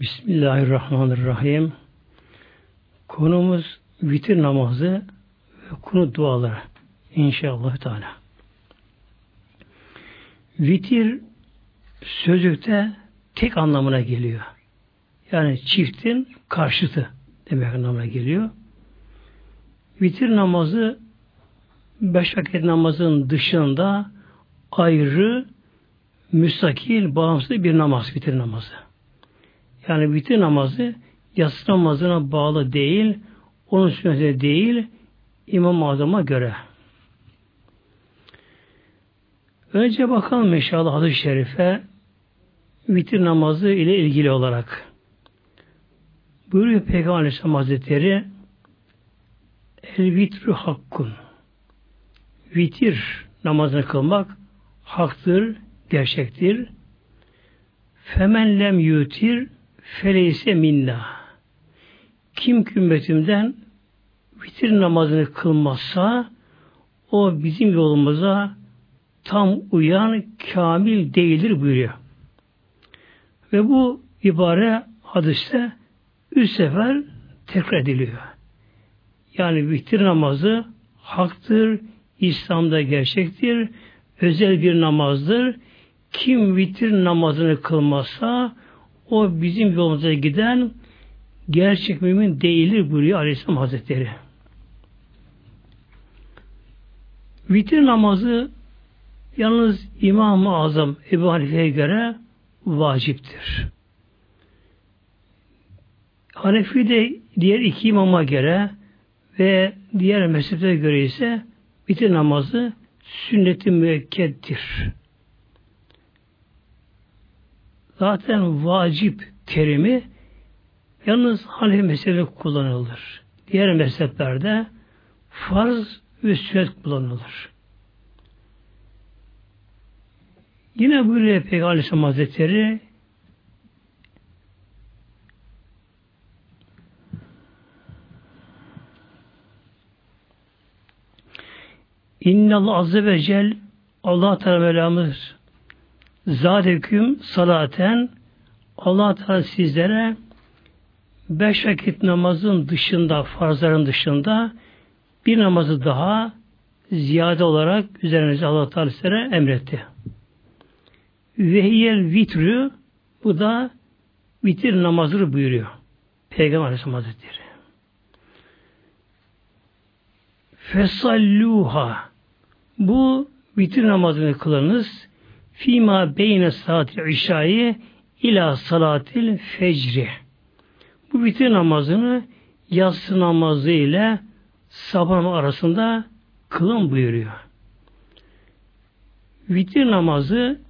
Bismillahirrahmanirrahim. Konumuz vitir namazı ve konu duaları. İnşallah Teala. Vitir sözlükte tek anlamına geliyor. Yani çiftin karşıtı demek anlamına geliyor. Vitir namazı beş vakit namazın dışında ayrı, müstakil, bağımsız bir namaz, vitir namazı. Yani vitir namazı yatsı namazına bağlı değil, onun sünnetine değil, İmam-ı Azam'a göre. Önce bakalım inşallah hadis-i şerife vitir namazı ile ilgili olarak. Buyuruyor Peygamber Aleyhisselam Hazretleri El vitru hakkun. Vitir namazını kılmak haktır, gerçektir. Femen lem yutir feleyse minna. Kim kümmetimden vitir namazını kılmazsa o bizim yolumuza tam uyan kamil değildir buyuruyor. Ve bu ibare hadiste üç sefer tekrar ediliyor. Yani vitir namazı haktır, İslam'da gerçektir, özel bir namazdır. Kim vitir namazını kılmazsa o bizim yolumuza giden gerçek mümin değildir buyuruyor Aleyhisselam Hazretleri. Vitir namazı yalnız İmam-ı Azam Ebu Hanife'ye göre vaciptir. Hanefi de diğer iki imama göre ve diğer mezheplere göre ise vitir namazı sünnet-i müekkeddir. Zaten vacip terimi yalnız Hanefi mezhebinde kullanılır. Diğer mezheplerde farz ve sünnet kullanılır. Yine buyuruyor Peygamber Aleyhisselam Hazretleri İnnallah Azze ve Cel Allah Teala Mevlamız Zadeküm salaten Allah Teala sizlere beş vakit namazın dışında, farzların dışında bir namazı daha ziyade olarak üzerinize Allah Teala sizlere emretti. Vehiyel vitrü bu da vitir namazını buyuruyor. Peygamber Aleyhisselam Hazretleri. Fesalluha bu vitir namazını kılınız fima beyne saati işayı ila salatil fecri. Bu vitir namazını yatsı namazı ile sabah arasında kılın buyuruyor. Vitir namazı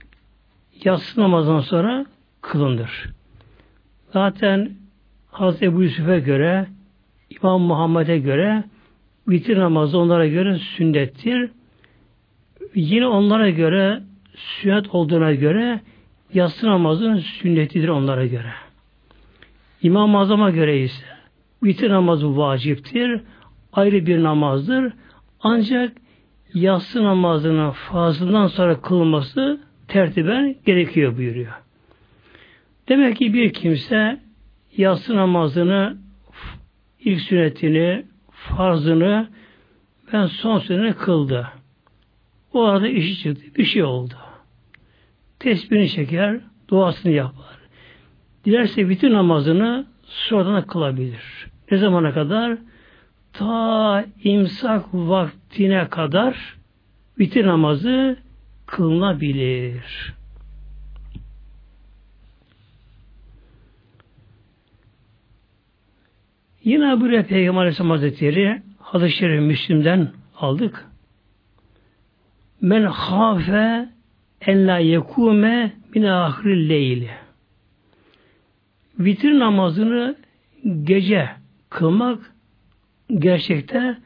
yatsı namazından sonra kılındır. Zaten Hazreti Ebu Yusuf'a göre İmam Muhammed'e göre vitir namazı onlara göre sünnettir. Yine onlara göre sünnet olduğuna göre yatsı namazın sünnetidir onlara göre. İmam-ı Azam'a göre ise vitir namazı vaciptir, ayrı bir namazdır. Ancak yatsı namazının fazlından sonra kılması tertiben gerekiyor buyuruyor. Demek ki bir kimse yatsı namazını ilk sünnetini, farzını ben son sünnetini kıldı. O arada işi çıktı. Bir şey oldu. Tesbihini çeker, duasını yapar. Dilerse bütün namazını sonradan kılabilir. Ne zamana kadar? Ta imsak vaktine kadar bitir namazı kılınabilir. Yine buraya Peygamber Aleyhisselam Hazretleri hadis-i şerif Müslim'den aldık. Men hafe en la yekume min ahiril leyli. Vitir namazını gece kılmak gerçekte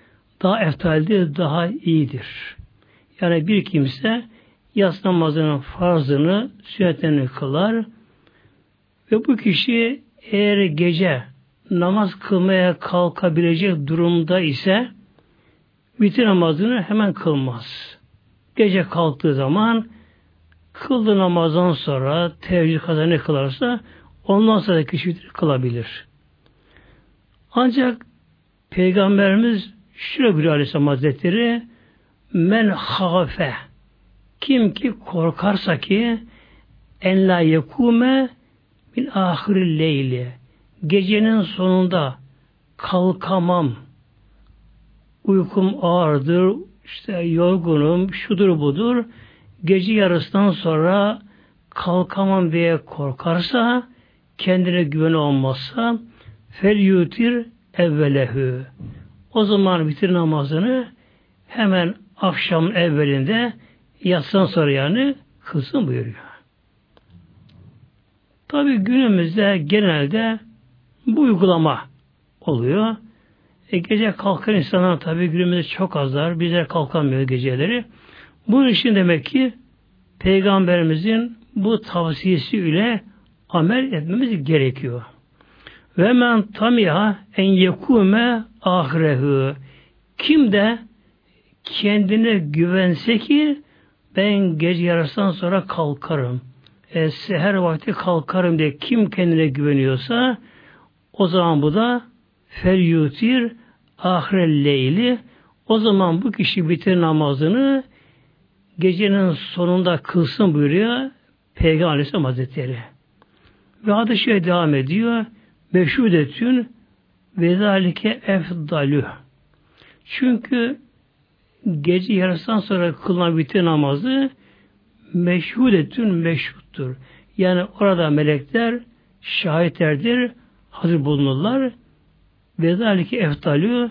daha eftaldir, daha iyidir. Yani bir kimse yas namazının farzını, sünnetlerini kılar ve bu kişi eğer gece namaz kılmaya kalkabilecek durumda ise vitir namazını hemen kılmaz. Gece kalktığı zaman kıldığı namazdan sonra teheccüd kadar ne kılarsa Ondan sonra kişi kılabilir. Ancak Peygamberimiz şöyle buyuruyor Aleyhisselam Hazretleri men hafe kim ki korkarsa ki en la yekume min ahiril leyli gecenin sonunda kalkamam uykum ağırdır işte yorgunum şudur budur gece yarısından sonra kalkamam diye korkarsa kendine güven olmazsa fel yutir evvelehü o zaman bitir namazını hemen akşam evvelinde yatsın sonra yani kılsın buyuruyor. Tabi günümüzde genelde bu uygulama oluyor. E, gece kalkan insanlar tabi günümüzde çok azlar. Bizler kalkamıyor geceleri. Bunun için demek ki Peygamberimizin bu tavsiyesi ile amel etmemiz gerekiyor. Ve men tamiha en yekume ahirehu. Kim de kendine güvense ki ben gece yarısından sonra kalkarım. E, seher vakti kalkarım diye kim kendine güveniyorsa o zaman bu da fel yutir ahirel leyli o zaman bu kişi bitir namazını gecenin sonunda kılsın buyuruyor Peygamber Aleyhisselam Hazretleri. Ve adı şey devam ediyor. Meşhudetün ve zalike efdalü. Çünkü gece yarısından sonra kılınan bitir namazı meşhudetün meşhuttur. Yani orada melekler şahitlerdir, hazır bulunurlar. Ve zalike eftalü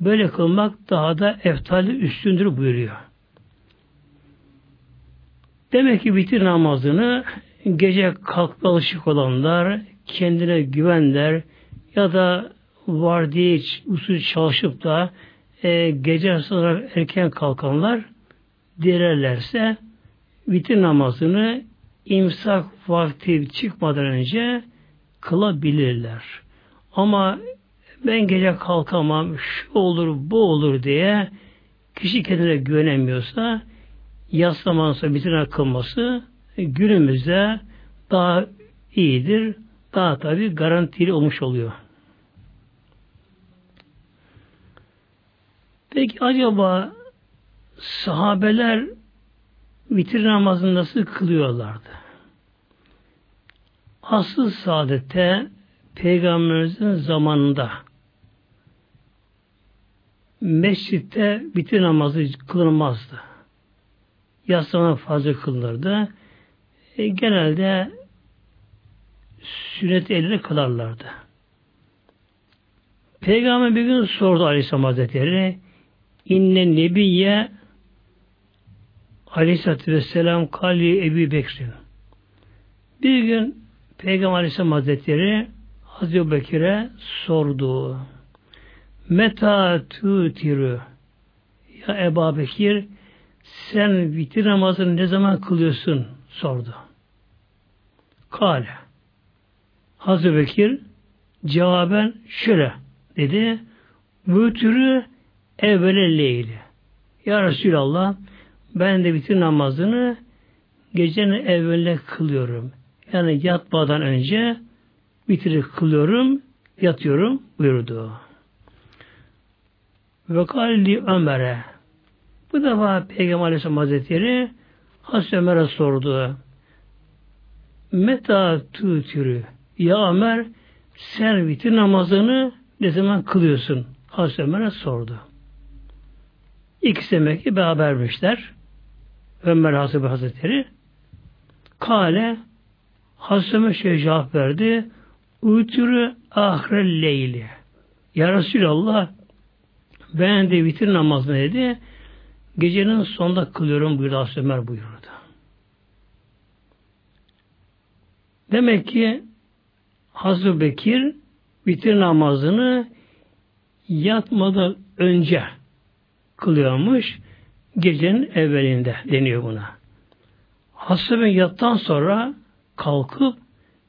böyle kılmak daha da eftali üstündür buyuruyor. Demek ki bitir namazını gece kalkma alışık olanlar, kendine güvenler ya da var diye usul çalışıp da e, gece sonra erken kalkanlar direrlerse bitir namazını imsak vakti çıkmadan önce kılabilirler. Ama ben gece kalkamam, şu olur, bu olur diye kişi kendine güvenemiyorsa yaslamanın sonra bitirine kılması günümüzde daha iyidir. Daha tabi garantili olmuş oluyor. Peki acaba sahabeler vitir namazını nasıl kılıyorlardı? Asıl saadette Peygamberimizin zamanında mescitte vitir namazı kılınmazdı. Yaslama fazla kılınırdı. E, genelde sünnet elini kılarlardı. Peygamber bir gün sordu Aleyhisselam Hazretleri İnne nebiye Aleyhisselatü Vesselam Kali Ebu Bekir'in bir gün Peygamber Aleyhisselam Hazretleri Hazreti Bekir'e sordu. Meta tutiru Ya Ebu Bekir sen vitir namazını ne zaman kılıyorsun? sordu. Kale. Hazreti Bekir cevaben şöyle dedi. Vütürü evvele leyli. Ya Resulallah ben de vitir namazını gecenin evveline kılıyorum. Yani yatmadan önce vitiri kılıyorum, yatıyorum buyurdu. Ve kalli Ömer'e bu defa Peygamber Aleyhisselam Hazretleri Hazreti Ömer'e sordu. Meta tütürü Ya Ömer sen vitir namazını ne zaman kılıyorsun? Hazreti Ömer'e sordu. İkisi demek ki berabermişler. Ömer Hazreti Hazretleri. Kale Hazreti Ömer şey cevap verdi. Uytürü ahre leyli. Ya Resulallah ben de vitir namazını dedi. Gecenin sonunda kılıyorum buyurdu Hazreti Ömer buyurdu. Demek ki Hazreti Bekir vitir namazını yatmadan önce kılıyormuş. Gecenin evvelinde deniyor buna. Hasta yattan sonra kalkıp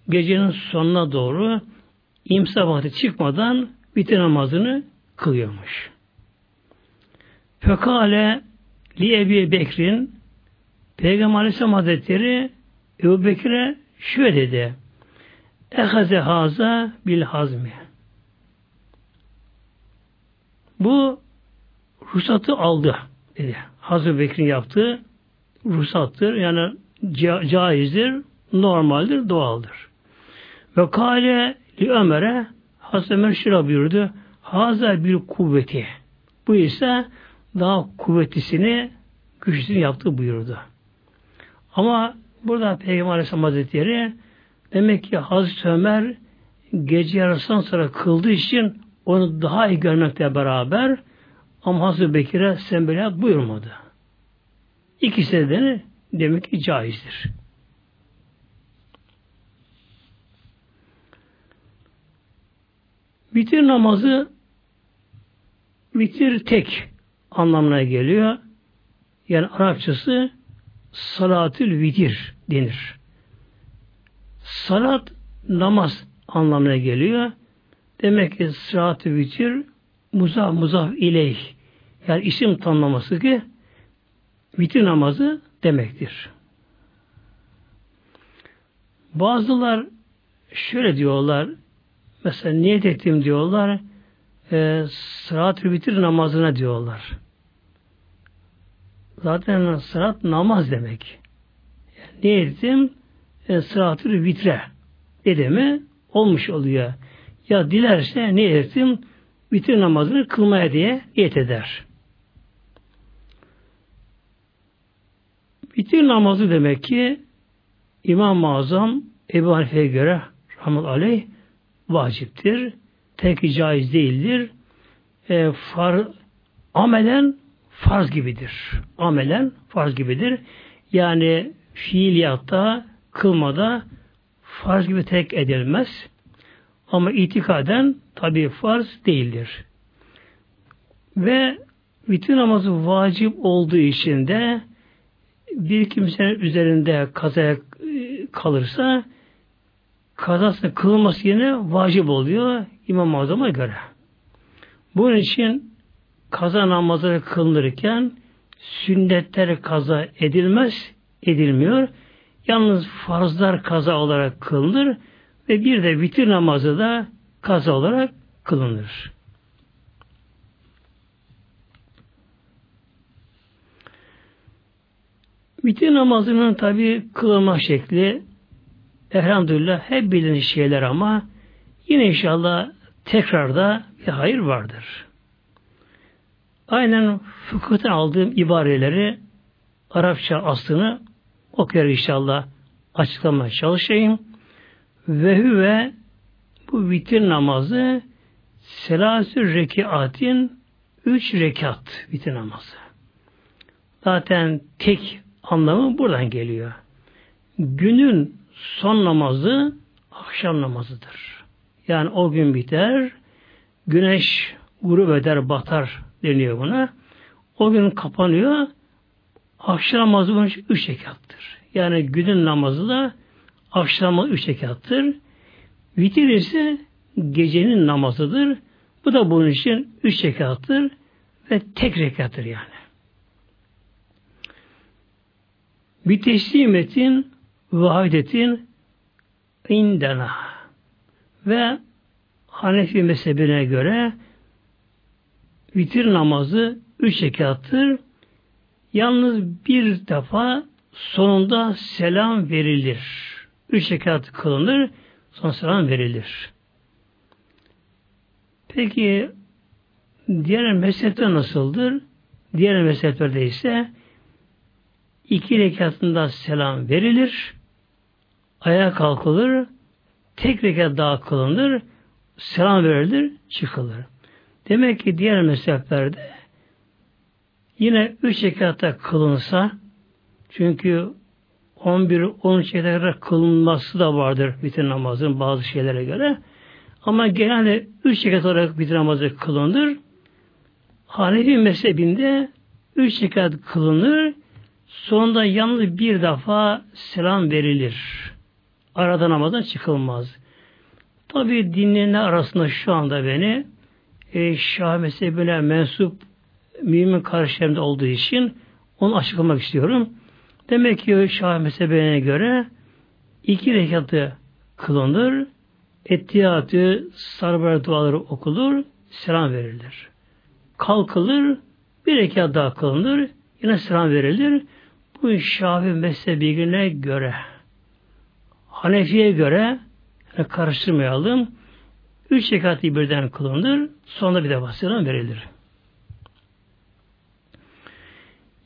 gecenin sonuna doğru imsa vakti çıkmadan bitir namazını kılıyormuş. Fekale li Ebi Bekir'in Peygamber Aleyhisselam Hazretleri Ebu Bekir'e şöyle dedi. Ehaze haza bil hazmi. Bu ruhsatı aldı dedi. Hazreti Bekir'in yaptığı ruhsattır. Yani ca caizdir, normaldir, doğaldır. Ve kale li Ömer'e Hazreti Ömer şöyle buyurdu. Haza bir kuvveti. Bu ise daha kuvvetlisini, güçlüsünü yaptı buyurdu. Ama burada Peygamber Aleyhisselam Hazretleri demek ki Hazreti Ömer gece yarısından sonra kıldığı için onu daha iyi görmekle beraber ama Hazreti Bekir'e sen böyle buyurmadı. İkisi de demek ki caizdir. Vitir namazı vitir tek anlamına geliyor. Yani Arapçası salatül vitir denir. Salat namaz anlamına geliyor. Demek ki salatü vitir muzaf muzaf ileyh yani isim tanımlaması ki vitir namazı demektir. Bazılar şöyle diyorlar mesela niyet ettim diyorlar e, sırat vitir namazına diyorlar. Zaten sırat namaz demek. Yani niyet ettim e, sırat vitre dedi mi olmuş oluyor. Ya dilerse ne ettim vitir namazını kılmaya diye niyet eder. Vitir namazı demek ki İmam-ı Azam Ebu Hanife'ye göre rahmet aleyh vaciptir. Tek caiz değildir. E, far, amelen farz gibidir. Amelen farz gibidir. Yani fiiliyatta, kılmada farz gibi tek edilmez. Ama itikaden tabi farz değildir. Ve bütün namazı vacip olduğu için de bir kimsenin üzerinde kazaya e, kalırsa kazasını kılması yine vacip oluyor İmam Azam'a göre. Bunun için kaza namazları kılınırken sünnetler kaza edilmez, edilmiyor. Yalnız farzlar kaza olarak kılınır ve bir de vitir namazı da kaza olarak kılınır. Vitir namazının tabi kılınma şekli elhamdülillah hep bilinen şeyler ama yine inşallah tekrarda bir hayır vardır. Aynen fıkıhtan aldığım ibareleri Arapça aslını okuyor inşallah açıklamaya çalışayım. Ve hüve bu vitir namazı selasü rekiatin üç rekat vitir namazı. Zaten tek anlamı buradan geliyor. Günün son namazı akşam namazıdır. Yani o gün biter, güneş grup eder, batar deniyor buna. O gün kapanıyor, akşam namazı bunun üç rekattır. Yani günün namazı da akşam namazı üç rekattır. Vitir ise gecenin namazıdır. Bu da bunun için üç rekattır ve tek rekattır yani. Bir teslimetin vahidetin indena ve Hanefi mezhebine göre vitir namazı üç rekattır. Yalnız bir defa sonunda selam verilir. Üç rekat kılınır, sonra selam verilir. Peki diğer mezhepte nasıldır? Diğer mezheplerde ise iki rekatında selam verilir, ayağa kalkılır, tek rekat daha kılınır, selam verilir, çıkılır. Demek ki diğer mezheplerde yine üç rekatta kılınsa çünkü 11 13 kadar kılınması da vardır bitir namazın bazı şeylere göre. Ama genelde üç rekat olarak bitir namazı kılınır. Hanefi mezhebinde üç rekat kılınır. Sonunda yalnız bir defa selam verilir. Arada namazdan çıkılmaz. Tabi dinleyenler arasında şu anda beni e, Şah mezhebine mensup mümin karşılarında olduğu için onu açıklamak istiyorum. Demek ki Şah mezhebine göre iki rekatı kılınır, Ettiyatı, sarbar duaları okulur, selam verilir. Kalkılır, bir rekat daha kılınır, yine selam verilir. Bu Şafi mezhebine göre, Hanefi'ye göre karıştırmayalım. Üç rekatı birden kılınır, sonra bir de selam verilir.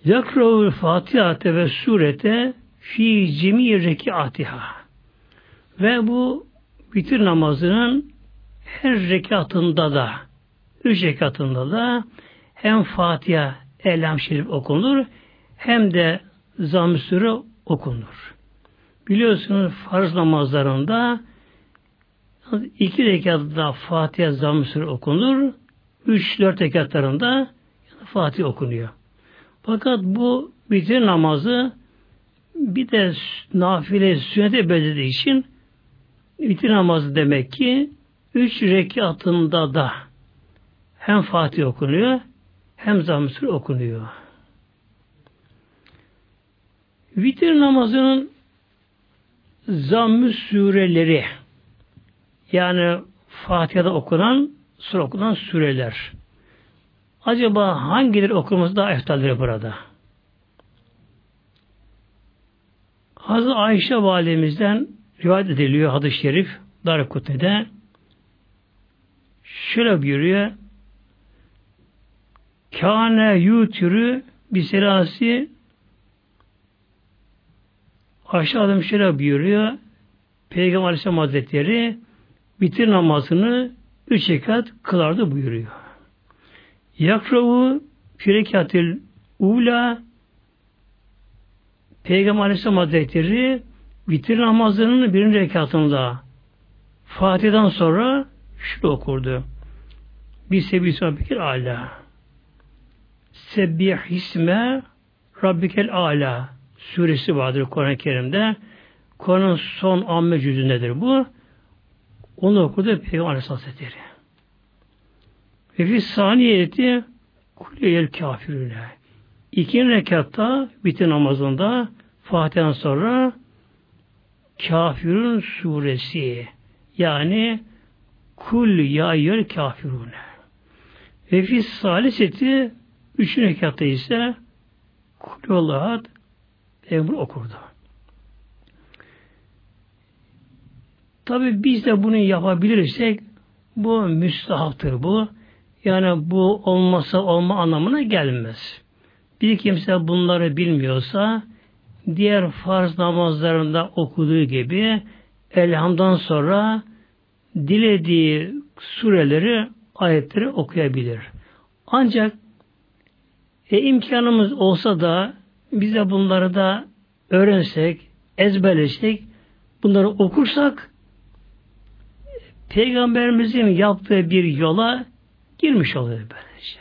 Yakra'ul Fatiha'te ve surete fi cemi rekatiha. Ve bu bitir namazının her rekatında da üç rekatında da hem Fatiha Elham Şerif okunur hem de Zam-ı okunur. Biliyorsunuz farz namazlarında iki rekatta Fatiha Sure okunur. Üç, dört rekatlarında Fatiha okunuyor. Fakat bu bitir namazı bir de nafile sünnete benzediği için bitir namazı demek ki üç rekatında da hem Fatih okunuyor hem Zamm-ı okunuyor. Vitir namazının zamm sureleri yani Fatiha'da okunan sure okunan sureler. Acaba hangileri okumamız daha eftaldir burada? Hazreti Ayşe validemizden rivayet ediliyor hadis-i şerif Darukutne'de şöyle buyuruyor Kâne yutürü biselasi aşağıda şöyle buyuruyor Peygamber Aleyhisselam Hazretleri bitir namazını üç rekat kılardı buyuruyor. Yakravu firekatil ula Peygamber Aleyhisselam Hazretleri bitir namazının birinci rekatında Fatiha'dan sonra şunu okurdu. Bir sebi rabbikil ala. Sebbih isme rabbikel ala suresi vardır Kur'an-ı Kerim'de. Kur'an'ın son amme cüzündedir bu. Onu okudu Peygamber Aleyhisselam Hazretleri. Ve fi saniyeti kuleyel kafirüne. İkinci rekatta bitir namazında Fatiha'dan sonra Kafirun suresi yani kul ya yer kafirune. Ve fi saliseti üçüncü rekatta ise kul Allah'at Peygamber okurdu. Tabi biz de bunu yapabilirsek bu müstahaptır bu. Yani bu olmasa olma anlamına gelmez. Bir kimse bunları bilmiyorsa diğer farz namazlarında okuduğu gibi elhamdan sonra dilediği sureleri, ayetleri okuyabilir. Ancak e, imkanımız olsa da bize bunları da öğrensek, ezberleşsek, bunları okursak Peygamberimizin yaptığı bir yola girmiş oluyor böylece.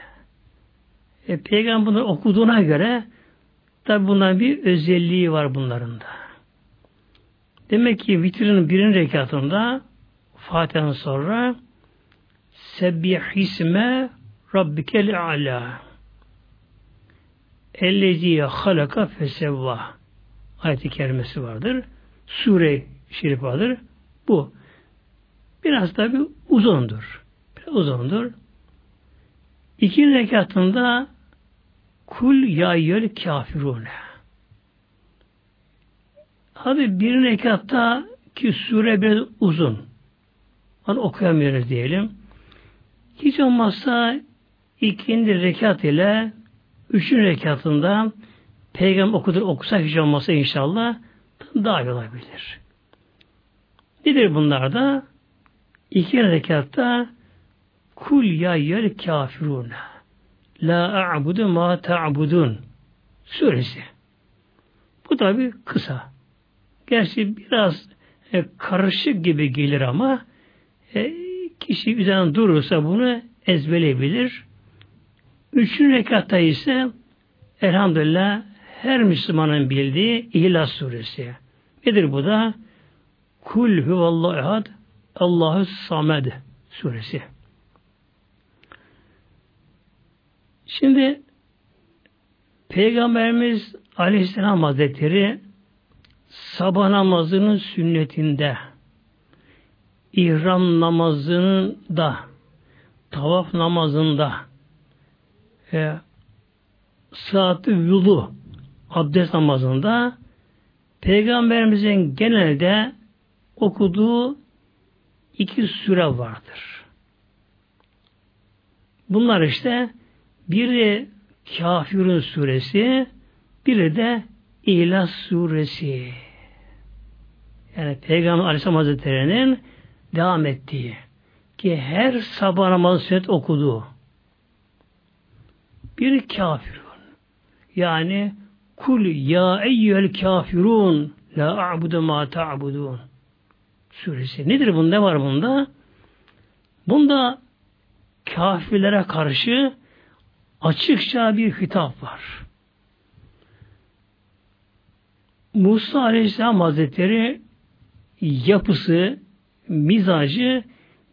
E, Peygamber bunları okuduğuna göre tabi bunların bir özelliği var bunların da. Demek ki vitrinin birinci rekatında Fatiha'dan sonra Sebbihisme Rabbikel A'la Ellezi halaka fesevva ayeti kerimesi vardır. Sure şerif vardır. Bu. Biraz tabi uzundur. Biraz uzundur. İkinci rekatında kul ya yer kafirune. Abi bir rekatta ki sure biraz uzun. Onu okuyamıyoruz diyelim. Hiç olmazsa ikinci rekat ile üçüncü rekatında peygamber okudur okusak hiç olmazsa inşallah daha iyi olabilir. Nedir bunlar da? İki rekatta kul ya yer kafirune la a'budu ma ta'budun suresi. Bu tabi kısa. Gerçi biraz e, karışık gibi gelir ama e, kişi üzerine durursa bunu ezbeleyebilir. Üçüncü rekatta ise elhamdülillah her Müslümanın bildiği İhlas suresi. Nedir bu da? Kul huvallahu ehad Allahu samed suresi. Şimdi Peygamberimiz Aleyhisselam Hazretleri sabah namazının sünnetinde ihram namazının da tavaf namazında e, saat yulu abdest namazında Peygamberimizin genelde okuduğu iki süre vardır. Bunlar işte biri Kafirun suresi, biri de İhlas suresi. Yani Peygamber Aleyhisselam Hazretleri'nin devam ettiği ki her sabah namazı sünnet okuduğu bir kafirun. Yani kul ya eyyüel kafirun la a'budu ma ta'budun suresi. Nedir bunda? Var bunda? Bunda kafirlere karşı açıkça bir hitap var. Musa Aleyhisselam Hazretleri yapısı, mizacı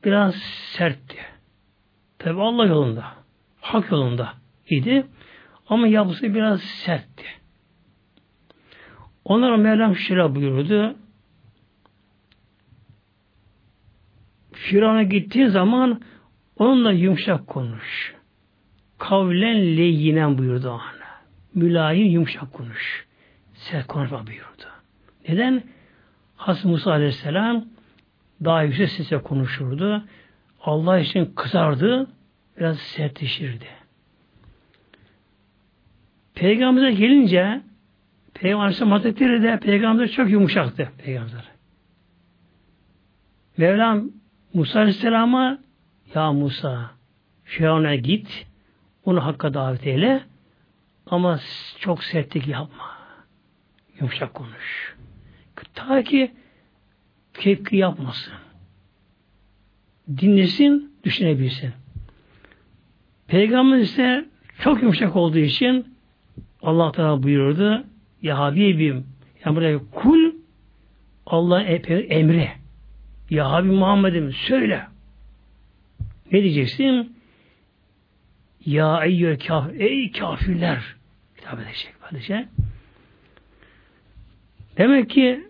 biraz sertti. Tabi Allah yolunda, hak yolunda idi. Ama yapısı biraz sertti. Onlara Mevlam şöyle buyurdu. Firavun'a gittiğin zaman onunla yumuşak konuş. Kavlen leyyinen buyurdu ona. Mülayim yumuşak konuş. Sert konuşma buyurdu. Neden? Has Musa Aleyhisselam daha yüksek sesle konuşurdu. Allah için kızardı, biraz sertleşirdi. Peygamber'e gelince Peygamber Hazretleri de Peygamber çok yumuşaktı. Peygamber. Mevlam Musa Aleyhisselam'a ya Musa Firavun'a git onu Hakk'a davet eyle ama çok sertlik yapma. Yumuşak konuş. Ta ki tepki yapmasın. Dinlesin, düşünebilsin. Peygamber ise çok yumuşak olduğu için Allah Teala buyurdu ya Habibim yani buraya kul Allah emri ya Habib Muhammed'im söyle ne diyeceksin? Ya eyyüel kafir, ey kafirler hitap edecek böylece. Demek ki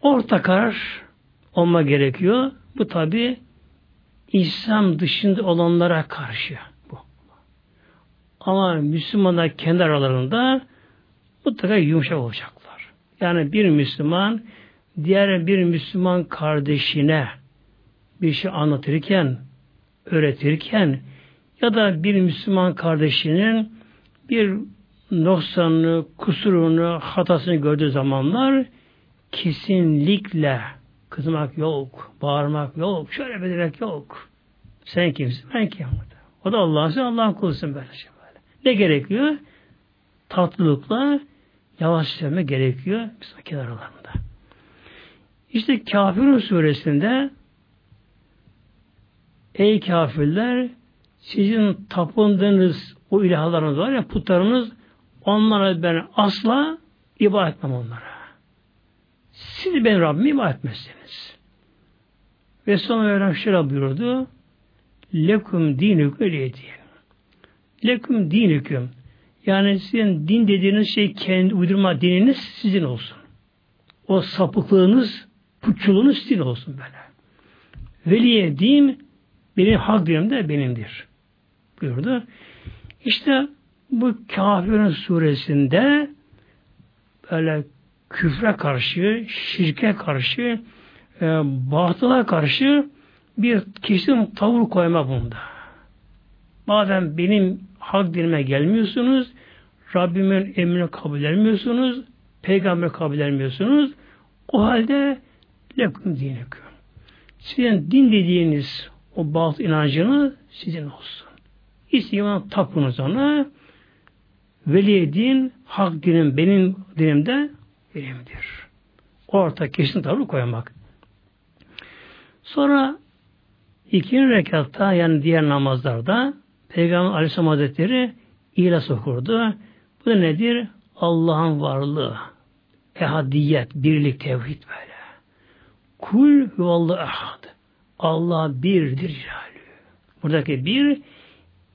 orta karar olma gerekiyor. Bu tabi İslam dışında olanlara karşı. Ama Müslümanlar kendi aralarında mutlaka yumuşak olacaklar. Yani bir Müslüman diğer bir Müslüman kardeşine bir şey anlatırken, öğretirken ya da bir Müslüman kardeşinin bir noksanını, kusurunu, hatasını gördüğü zamanlar kesinlikle kızmak yok, bağırmak yok, şöyle demek yok. Sen kimsin? Ben kim? O da Allah'ın Allah'ın kulusun böyle şey. Ne gerekiyor? Tatlılıkla yavaş söyleme gerekiyor Müslüman aralarında. İşte Kafirun suresinde Ey kafirler sizin tapındığınız o ilahlarınız var ya putlarınız onlara ben asla ibadet etmem onlara. Siz ben Rabbime ibadet etmezsiniz. Ve sonra şöyle buyurdu. Lekum dinüküm öyle Lekum dinüküm. Yani sizin din dediğiniz şey kendi uydurma dininiz sizin olsun. O sapıklığınız, putçuluğunuz sizin olsun böyle. Veliye din benim hak dinim de benimdir. Buyurdu. İşte bu kafirin suresinde böyle küfre karşı, şirke karşı, e, batıla karşı bir kesin tavır koyma bunda. Madem benim hak dinime gelmiyorsunuz, Rabbimin emrini kabul etmiyorsunuz, peygamber kabul etmiyorsunuz, o halde lekum dineküm. Sizin din dediğiniz o batıl inancını sizin olsun. İstiyorsan tapınız ona, veli din, hak dinim benim dinimde benimdir. Orta kesin tavır koymak. Sonra ikinci rekatta yani diğer namazlarda Peygamber Aleyhisselam Hazretleri İhlas okurdu. Bu da nedir? Allah'ın varlığı. Ehadiyet, birlik, tevhid böyle. Kul huvallahu ehad. Allah birdir cihali. Buradaki bir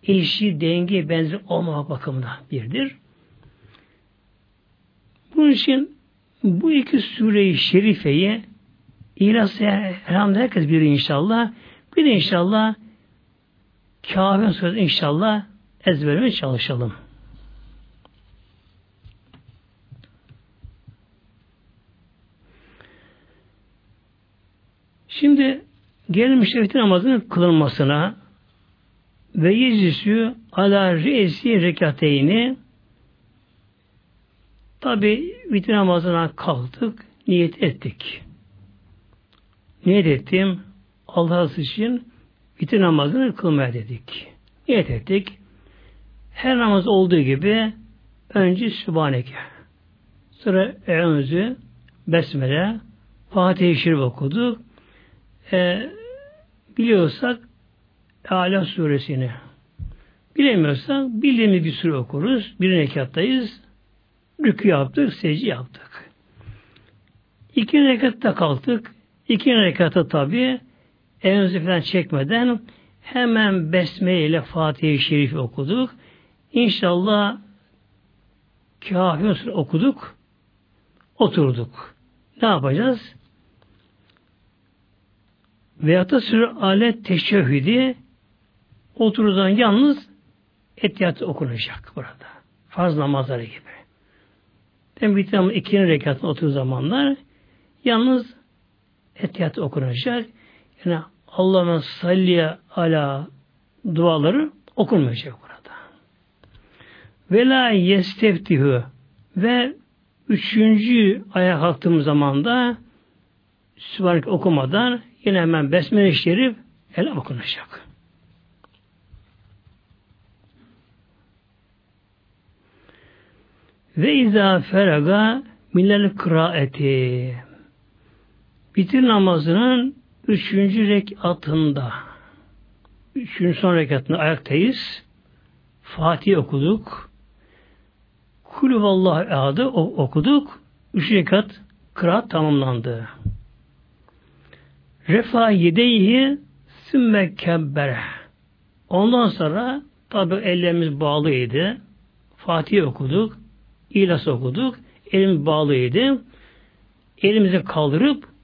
eşi, denge, benzer olma bakımından birdir. Bunun için bu iki sure-i şerifeyi İhlas elhamdülillah herkes biri inşallah. Bir de inşallah Kabe'nin sözü inşallah ezberlemeye çalışalım. Şimdi gelmiş vitir namazının kılınmasına ve yeclisü ala reisi rekateyni tabi vitir namazına kalktık, niyet ettik. Niyet ettim, Allah için vitir namazını kılmaya dedik. Niyet ettik. Her namaz olduğu gibi önce Sübhaneke. Sonra Eûzü, Besmele, Fatih-i Şerif okuduk. E, biliyorsak Ala suresini. Bilemiyorsak bildiğimiz bir sure okuruz. Bir rekattayız. Rükü yaptık, secde yaptık. İki rekatta kalktık. İki rekatta tabi elimizi falan çekmeden hemen Besmele ile Fatih-i Şerif okuduk. İnşallah Kafir okuduk. Oturduk. Ne yapacağız? Veyahut da sürü alet teşehhüdi otururdan yalnız etiyatı okunacak burada. Farz namazları gibi. Ben bitirdim ikinci rekatın oturduğu zamanlar yalnız etiyatı okunacak. Yani Allah'ın salliye ala duaları okunmayacak burada. Ve la yesteftihü ve üçüncü ayağa kalktığım zaman da Sübhanek okumadan yine hemen Besmele-i Şerif el okunacak. Ve izâ feraga minel kıraeti bitir namazının üçüncü rekatında üçüncü son rekatında ayaktayız. Fatih okuduk. Kulü vallahi adı okuduk. Üç rekat kıraat tamamlandı. Refa yedeyhi sümme kebbere. Ondan sonra tabi ellerimiz bağlıydı. Fatih okuduk. İlas okuduk. Elimiz bağlıydı. Elimizi kaldırıp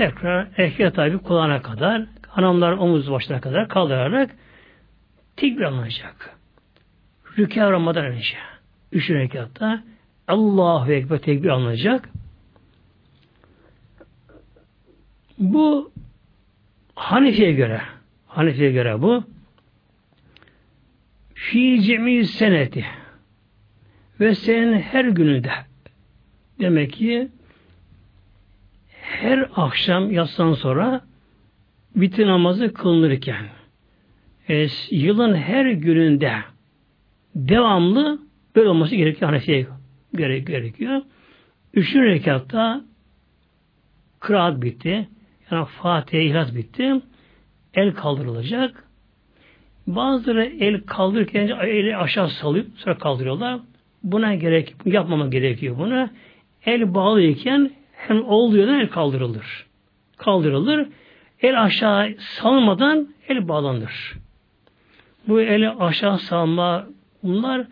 tekrar erkek tabi kulağına kadar hanımlar omuz başına kadar kaldırarak tekbir alınacak. Rükâ Ramazan önce. Üç rekatta Allahu Ekber tekbir alınacak. Bu Hanefi'ye göre Hanefi'ye göre bu fi cemi seneti ve senin her gününde demek ki her akşam yatsan sonra bitir namazı kılınırken e, yılın her gününde devamlı böyle olması gerekiyor Hanefi'ye göre gerekiyor. Üçüncü rekatta kıraat bitti. Yani Fatiha İhlas bitti. El kaldırılacak. Bazıları el kaldırırken eli aşağı salıyor. Sonra kaldırıyorlar. Buna gerek yapmama gerekiyor buna. El bağlıyken hem olduğu el kaldırılır. Kaldırılır. El aşağı salmadan el bağlanır. Bu eli aşağı salma bunlar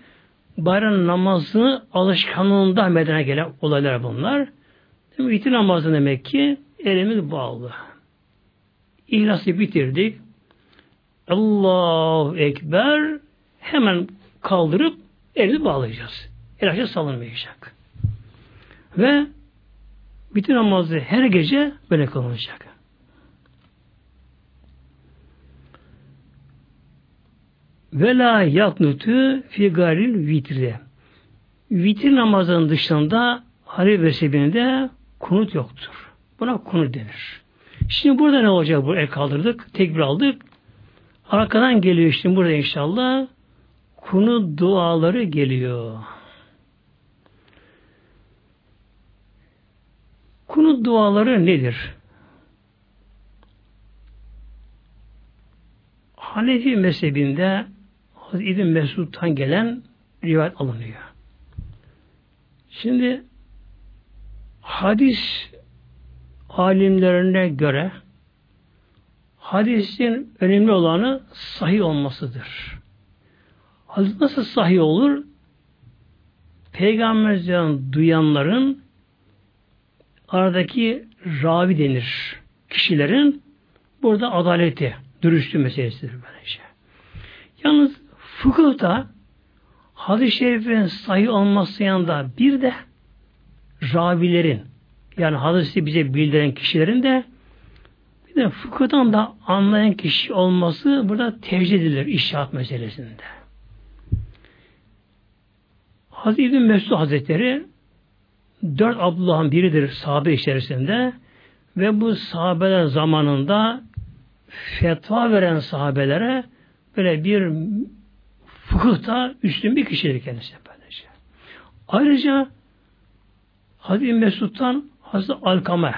bayram namazını alışkanlığında medene gelen olaylar bunlar. Demek ki namazı demek ki elimiz bağlı. İhlası bitirdik. Allahu Ekber hemen kaldırıp elimizi bağlayacağız. El aşağı salınmayacak. Ve bütün namazı her gece böyle kılınacak. Ve la yaknutu fi garil vitre. Vitir namazının dışında Halil Vesebinde kunut yoktur. Buna kunut denir. Şimdi burada ne olacak bu el kaldırdık, tekbir aldık. Arkadan geliyor işte burada inşallah kunu duaları geliyor. Kunu duaları nedir? Hanefi mezhebinde Hazreti İbn Mesud'dan gelen rivayet alınıyor. Şimdi hadis alimlerine göre hadisin önemli olanı sahih olmasıdır. Hadis nasıl sahih olur? Peygamberden duyanların aradaki ravi denir. kişilerin burada adaleti, dürüstlüğü meselesidir böylece. Yalnız fıkıhta hadis-i şerifin sahih olması yanında bir de ravilerin yani hadisi bize bildiren kişilerin de bir de fıkıhtan da anlayan kişi olması burada tevcih edilir işaret meselesinde. Hazreti İbn Mesud Hazretleri dört Abdullah'ın biridir sahabe içerisinde ve bu sahabeler zamanında fetva veren sahabelere böyle bir fıkıhta üstün bir kişidir kendisi böylece. Ayrıca Hazreti Mesud'dan Hazreti Alkame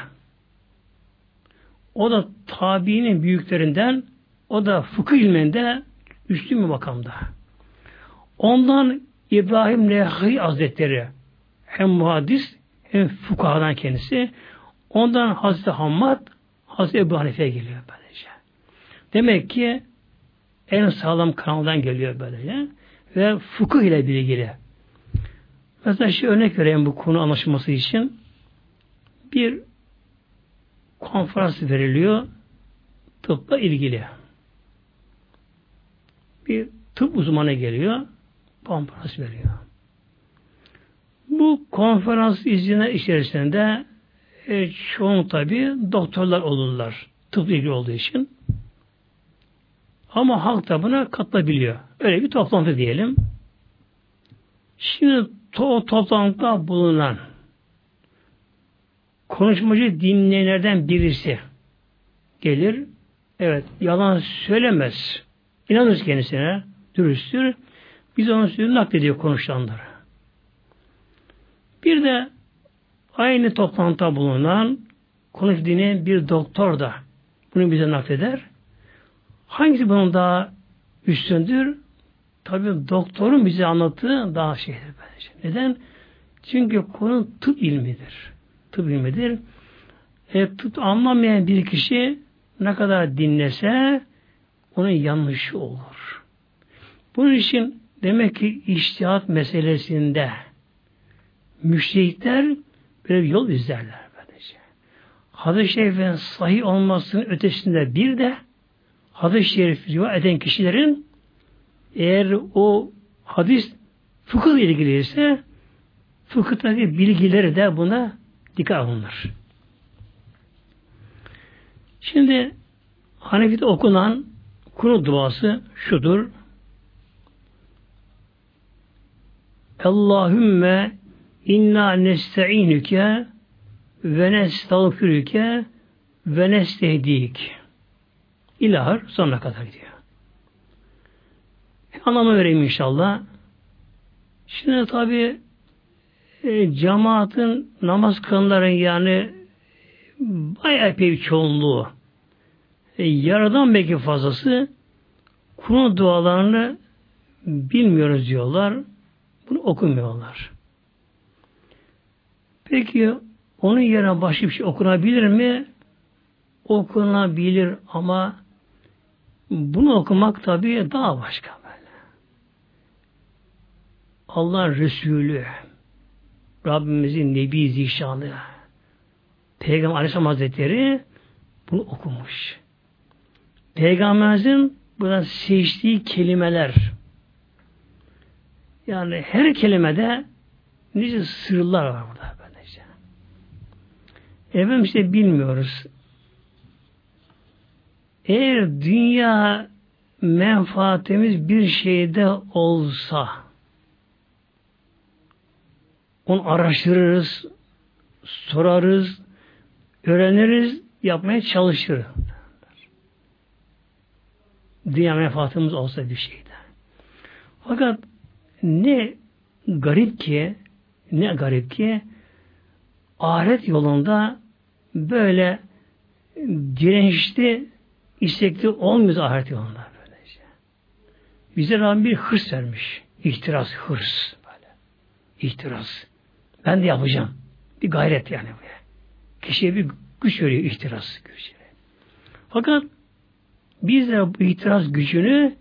o da tabiinin büyüklerinden o da fıkıh ilminde üstün bir makamda. Ondan İbrahim Nehi Hazretleri hem muhaddis hem fukahadan kendisi. Ondan Hazreti Hammad Hazreti Ebu Hanife'ye geliyor böylece. Demek ki en sağlam kanaldan geliyor böylece. Ve fıkıh ile bilgili. Mesela şu örnek vereyim bu konu anlaşılması için. Bir konferans veriliyor tıpla ilgili. Bir tıp uzmanı geliyor konferans veriyor. Bu konferans izine içerisinde e, çoğun tabi doktorlar olurlar. Tıp ilgili olduğu için. Ama halk da buna katılabiliyor. Öyle bir toplantı diyelim. Şimdi to toplantıda bulunan konuşmacı dinleyenlerden birisi gelir. Evet, yalan söylemez. İnanırız kendisine. Dürüsttür. Biz onun sözünü naklediyor konuşanları. Bir de aynı toplantıda bulunan konuş dinleyen bir doktor da bunu bize nakleder. Hangisi bunun daha üstündür? Tabi doktorun bize anlattığı daha şeydir bence. Neden? Çünkü konu tıp ilmidir. Tıp ilmidir. E, tıp anlamayan bir kişi ne kadar dinlese onun yanlışı olur. Bunun için demek ki iştihat meselesinde müşrikler böyle bir yol izlerler. Böylece. Hadis-i Şerif'in sahih olmasının ötesinde bir de hadis-i şerif eden kişilerin eğer o hadis fıkıh ilgili ise fıkıhtaki bilgileri de buna dikkat alınır. Şimdi Hanefi'de okunan kunu duası şudur. Allahümme inna nesta'inüke ve nestağfirüke ve nestehdik. İlahır sonuna kadar gidiyor. Anlamı vereyim inşallah. Şimdi tabi e, cemaatin namaz kılanların yani bayağı bir çoğunluğu e, yaradan belki fazlası kunu dualarını bilmiyoruz diyorlar. Bunu okumuyorlar. Peki onun yerine başka bir şey okunabilir mi? Okunabilir ama bunu okumak tabii daha başka. Allah Resulü Rabbimizin Nebi Zişanı Peygamber Aleyhisselam Hazretleri bunu okumuş. Peygamberimizin burada seçtiği kelimeler yani her kelimede nice sırlar var burada. Efendim işte bilmiyoruz. Eğer dünya menfaatimiz bir şeyde olsa onu araştırırız, sorarız, öğreniriz, yapmaya çalışırız. Dünya menfaatimiz olsa bir şeyde. Fakat ne garip ki ne garip ki ahiret yolunda böyle dirençli istekli olmuyoruz ahiret yolunda böylece. Bize Rabbim bir hırs vermiş. İhtiras, hırs. Böyle. İhtiras. Ben de yapacağım. Bir gayret yani bu. Kişiye bir güç veriyor ihtiras gücü. Fakat biz de bu ihtiras gücünü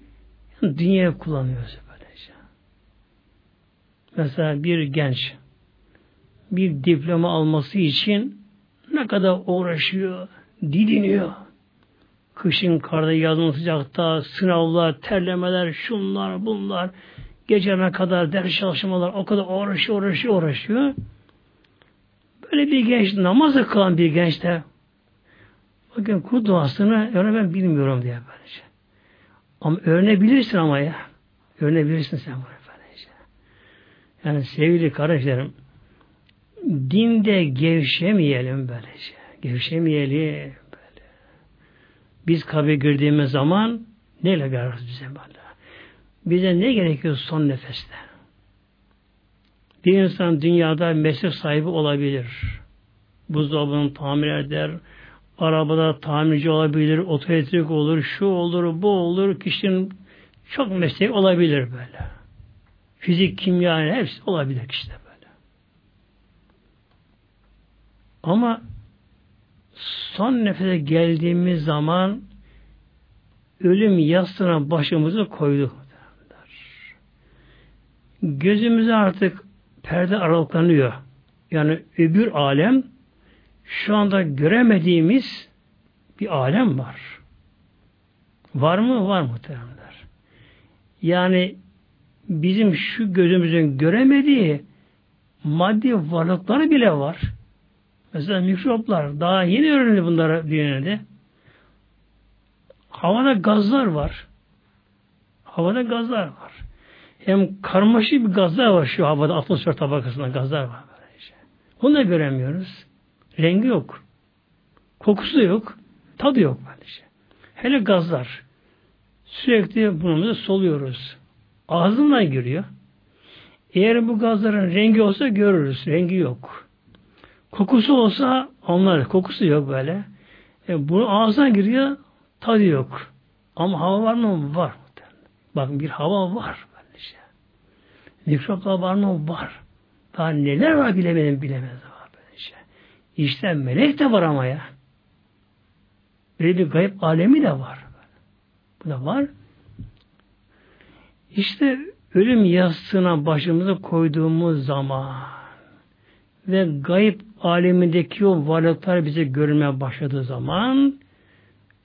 dünyaya kullanıyoruz. Mesela bir genç bir diploma alması için ne kadar uğraşıyor, didiniyor. Kışın karda, yazın sıcakta, sınavlar, terlemeler, şunlar, bunlar, gecene kadar ders çalışmalar, o kadar uğraşıyor, uğraşıyor, uğraşıyor. Böyle bir genç, namazı kılan bir genç de bakın kul duasını öyle ben bilmiyorum diye böylece. Ama öğrenebilirsin ama ya. Öğrenebilirsin sen bunu böylece. Yani sevgili kardeşlerim, dinde gevşemeyelim böylece. Gevşemeyelim böyle. Biz kabre girdiğimiz zaman neyle görürüz bize böyle? Bize ne gerekiyor son nefeste? Bir insan dünyada meslek sahibi olabilir. Buzdolabını tamir eder, arabada tamirci olabilir, otoelektrik olur, şu olur, bu olur, kişinin çok mesleği olabilir böyle. Fizik, kimya, hepsi olabilir işte böyle. Ama son nefese geldiğimiz zaman ölüm yastığına başımızı koyduk. Gözümüze artık perde aralıklanıyor. Yani öbür alem şu anda göremediğimiz bir alem var. Var mı? Var muhteremler. Yani bizim şu gözümüzün göremediği maddi varlıkları bile var. Mesela mikroplar. Daha yeni öğrenildi bunlara dünyada. Havada gazlar var. Havada gazlar var. Hem karmaşık bir gazlar var şu havada atmosfer tabakasında gazlar var. Böylece. Bunu da göremiyoruz. Rengi yok. Kokusu yok. Tadı yok böylece. Hele gazlar. Sürekli burnumuza soluyoruz. Ağzından giriyor. Eğer bu gazların rengi olsa görürüz. Rengi yok. Kokusu olsa anlarız. Kokusu yok böyle. E, bunu ağzına giriyor. Tadı yok. Ama hava var mı? Var. Bakın bir hava var. Böylece. Mikroplar var mı? Var. Daha neler var bilemedim bilemez var böylece. İşte melek de var ama ya. Böyle bir gayb alemi de var. Bu da var. İşte ölüm yastığına başımıza koyduğumuz zaman ve gayb alemindeki o varlıklar bize görülmeye başladığı zaman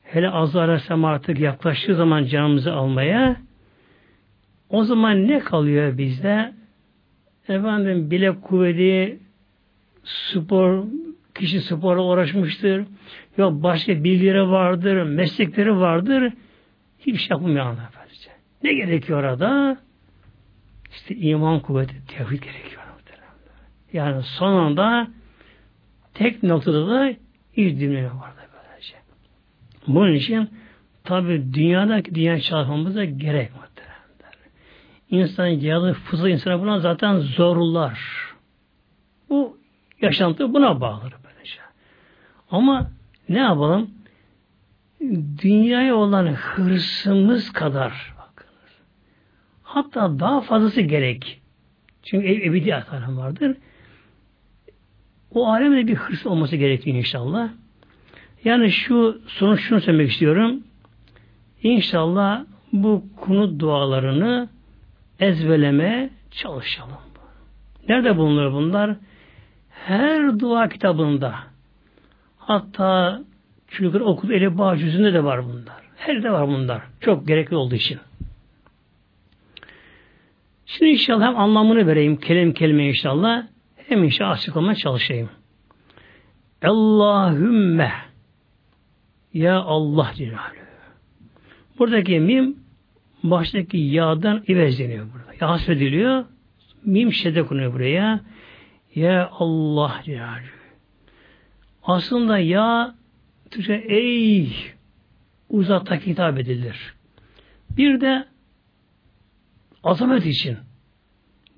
hele azar Aleyhisselam artık yaklaştığı zaman canımızı almaya o zaman ne kalıyor bizde? Efendim bile kuvveti spor kişi spora uğraşmıştır. Yok başka bilgileri vardır, meslekleri vardır. Hiçbir şey yapmıyor böylece. Ne gerekiyor orada? İşte iman kuvveti, tevhid gerekiyor. Yani sonunda tek noktada da iç dinleme vardı böylece. Bunun için tabi dünyadaki dünya çalışmamıza gerek muhteremler. İnsan yalı fızı insana buna zaten zorlar. Bu yaşantı buna bağlıdır böylece. Ama ne yapalım? Dünyaya olan hırsımız kadar bakınız. Hatta daha fazlası gerek. Çünkü ebedi atarım vardır. O alemde bir hırs olması gerekiyor inşallah. Yani şu sonuç şunu söylemek istiyorum. İnşallah bu konu dualarını ezberleme çalışalım. Nerede bulunur bunlar? Her dua kitabında hatta çocuklar okul eli bağ yüzünde de var bunlar. Her de var bunlar. Çok gerekli olduğu için. Şimdi inşallah hem anlamını vereyim kelime kelime inşallah hem inşallah açıklamaya çalışayım. Allahümme Ya Allah Celaluhu. Buradaki mim baştaki yağdan ivezleniyor burada. Ya hasfediliyor. Mim şede konuyor buraya. Ya Allah Celaluhu. Aslında ya Türkçe ey uzakta hitap edilir. Bir de azamet için.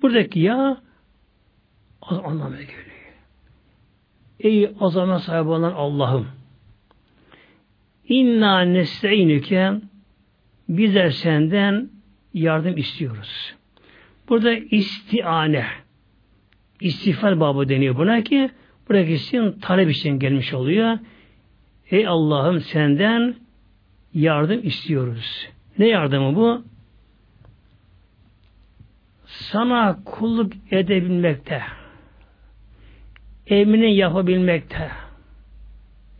Buradaki ya anlamına geliyor. Ey azamet sahibi olan Allah'ım İnna nesteinüke bizler senden yardım istiyoruz. Burada istiane istiğfar babı deniyor buna ki buradaki isim talep için gelmiş oluyor. Ey Allah'ım senden yardım istiyoruz. Ne yardımı bu? Sana kulluk edebilmekte, emrini yapabilmekte.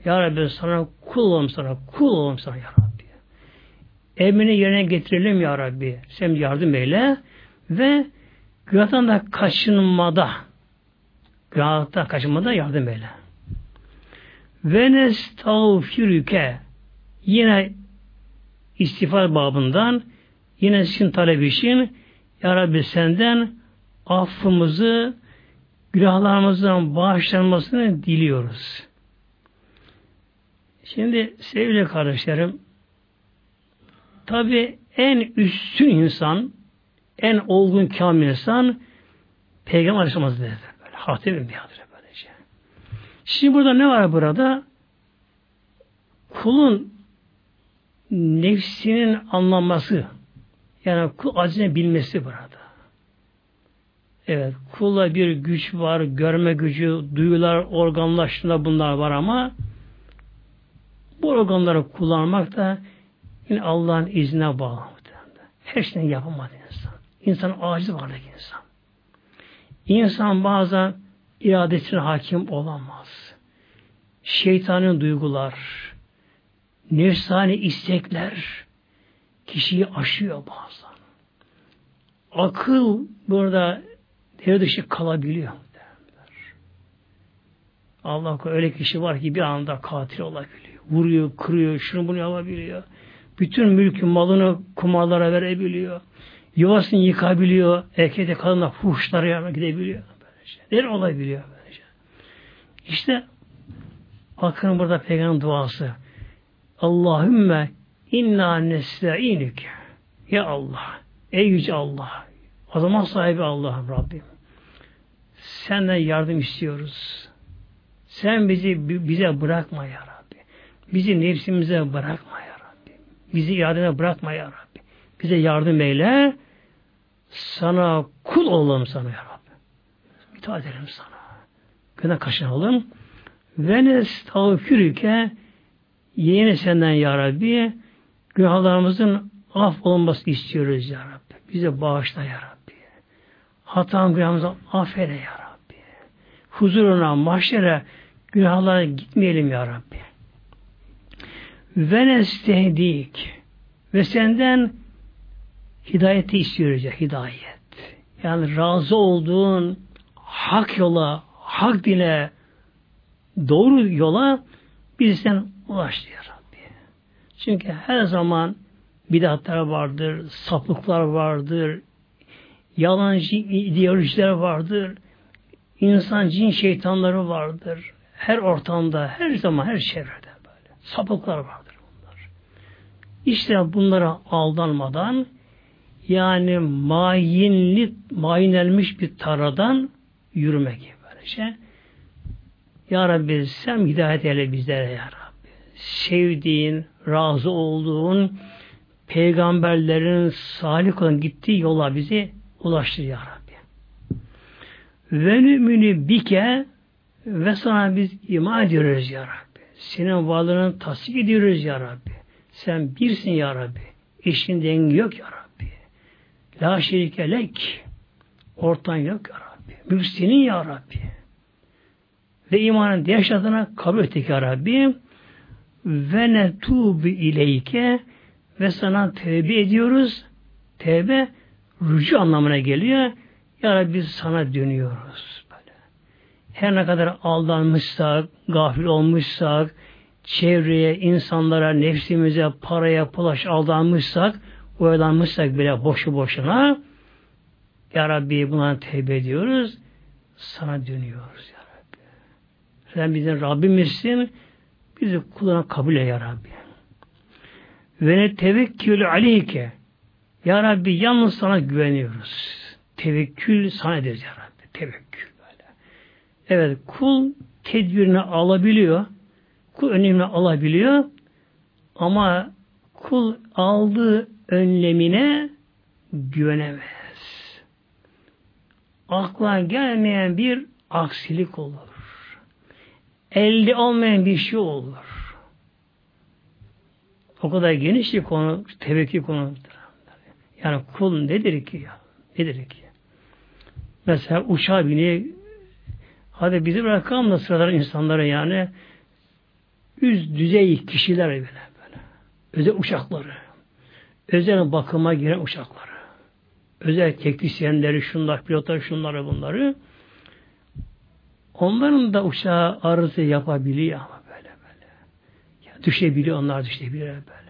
Ya Rabbi sana kul olalım sana, kul olalım sana Ya Rabbi. Emrini yerine getirelim Ya Rabbi. Sen yardım eyle ve günahtan da kaçınmada günahtan kaçınmada yardım eyle. Ve nestağfirüke yine istiğfar babından yine sizin talep için Ya Rabbi senden affımızı günahlarımızdan bağışlanmasını diliyoruz. Şimdi sevgili kardeşlerim tabi en üstün insan en olgun kamil insan Peygamber Aleyhisselam Böyle hatem bir böylece. Şimdi burada ne var burada? Kulun nefsinin anlaması yani kul acizini bilmesi burada. Evet, kulla bir güç var, görme gücü, duyular, organlaştığında bunlar var ama bu organları kullanmak da yine Allah'ın iznine bağlı. Her şeyden yapamadı insan. İnsan aciz varlık insan. İnsan bazen iradesine hakim olamaz. Şeytanın duygular, nefsani istekler kişiyi aşıyor bazen. Akıl burada devre dışı kalabiliyor. Allah öyle kişi var ki bir anda katil olabiliyor. Vuruyor, kırıyor, şunu bunu yapabiliyor. Bütün mülkü malını kumarlara verebiliyor. Yuvasını yıkabiliyor. Erkekte kadınla fuhuşlara gidebiliyor. Böylece. Ne olabiliyor böylece. İşte bakın burada peygamber duası. Allahümme inna nesta'inük. Ya Allah. Ey yüce Allah. O zaman sahibi Allah'ım Rabbim. Senden yardım istiyoruz. Sen bizi bize bırakma ya Rabbi. Bizi nefsimize bırakma ya Rabbi. Bizi iradene bırakma ya Rabbi. Bize yardım eyle. Sana kul olalım sana ya Rabbi. İtaat edelim sana. Güne kaşınalım. Ve nestağfirüke yeni senden ya Rabbi günahlarımızın af olması istiyoruz ya Rabbi. Bize bağışla ya Rabbi. Hatam günahımızı affeyle ya Rabbi. Huzuruna, mahşere günahlara gitmeyelim ya Rabbi. Ve nestehdik ve senden hidayeti istiyoruz ya hidayet. Yani razı olduğun hak yola, hak dine, doğru yola bizden ulaştı ya Rabbi. Çünkü her zaman bidatlar vardır, saplıklar vardır, yalancı ideolojiler vardır, insan cin şeytanları vardır. Her ortamda, her zaman, her çevrede böyle. Sapıklar vardır bunlar. İşte bunlara aldanmadan yani mayinli, mayinlenmiş bir taradan yürümek böylece. Ya Rabbi sen hidayet eyle bizlere ya Rabbi. Sevdiğin, razı olduğun peygamberlerin salih olan gittiği yola bizi ulaştır ya Rabbi. Ve nümünü bike ve sana biz iman ediyoruz ya Rabbi. Senin varlığını tasdik ediyoruz ya Rabbi. Sen birsin ya Rabbi. Eşin dengi yok ya Rabbi. La şerike lek. Ortan yok ya Rabbi. Mülk ya Rabbi. Ve imanın diğer şartına kabul ettik ya Rabbi. Ve netubu ileyke ve sana tevbe ediyoruz. Tevbe rücu anlamına geliyor. Ya Rabbi sana dönüyoruz. Böyle. Her ne kadar aldanmışsak, gafil olmuşsak, çevreye, insanlara, nefsimize, paraya, pulaş aldanmışsak, oyalanmışsak bile boşu boşuna Ya Rabbi buna tevbe ediyoruz. Sana dönüyoruz Ya Rabbi. Sen bizim Rabbimizsin. Bizi kuluna kabul et Ya Rabbi. Ve ne tevekkülü aleyke. Ya Rabbi yalnız sana güveniyoruz. Tevekkül sana ederiz Ya Rabbi. Tevekkül böyle. Evet kul tedbirini alabiliyor. Kul önlemini alabiliyor. Ama kul aldığı önlemine güvenemez. Akla gelmeyen bir aksilik olur. Elde olmayan bir şey olur. O kadar geniş bir konu, tevekkül konudur. Yani kul nedir ki ya? Nedir ki? Mesela uçağa biniyor. Hadi bizi bırakalım da sıralar insanlara yani üst düzey kişiler böyle böyle. Özel uçakları. Özel bakıma giren uçakları. Özel teknisyenleri, şunlar, pilotlar, şunları, bunları. Onların da uçağı arızı yapabiliyor ama böyle böyle. Ya düşebiliyor, onlar düşebiliyor böyle.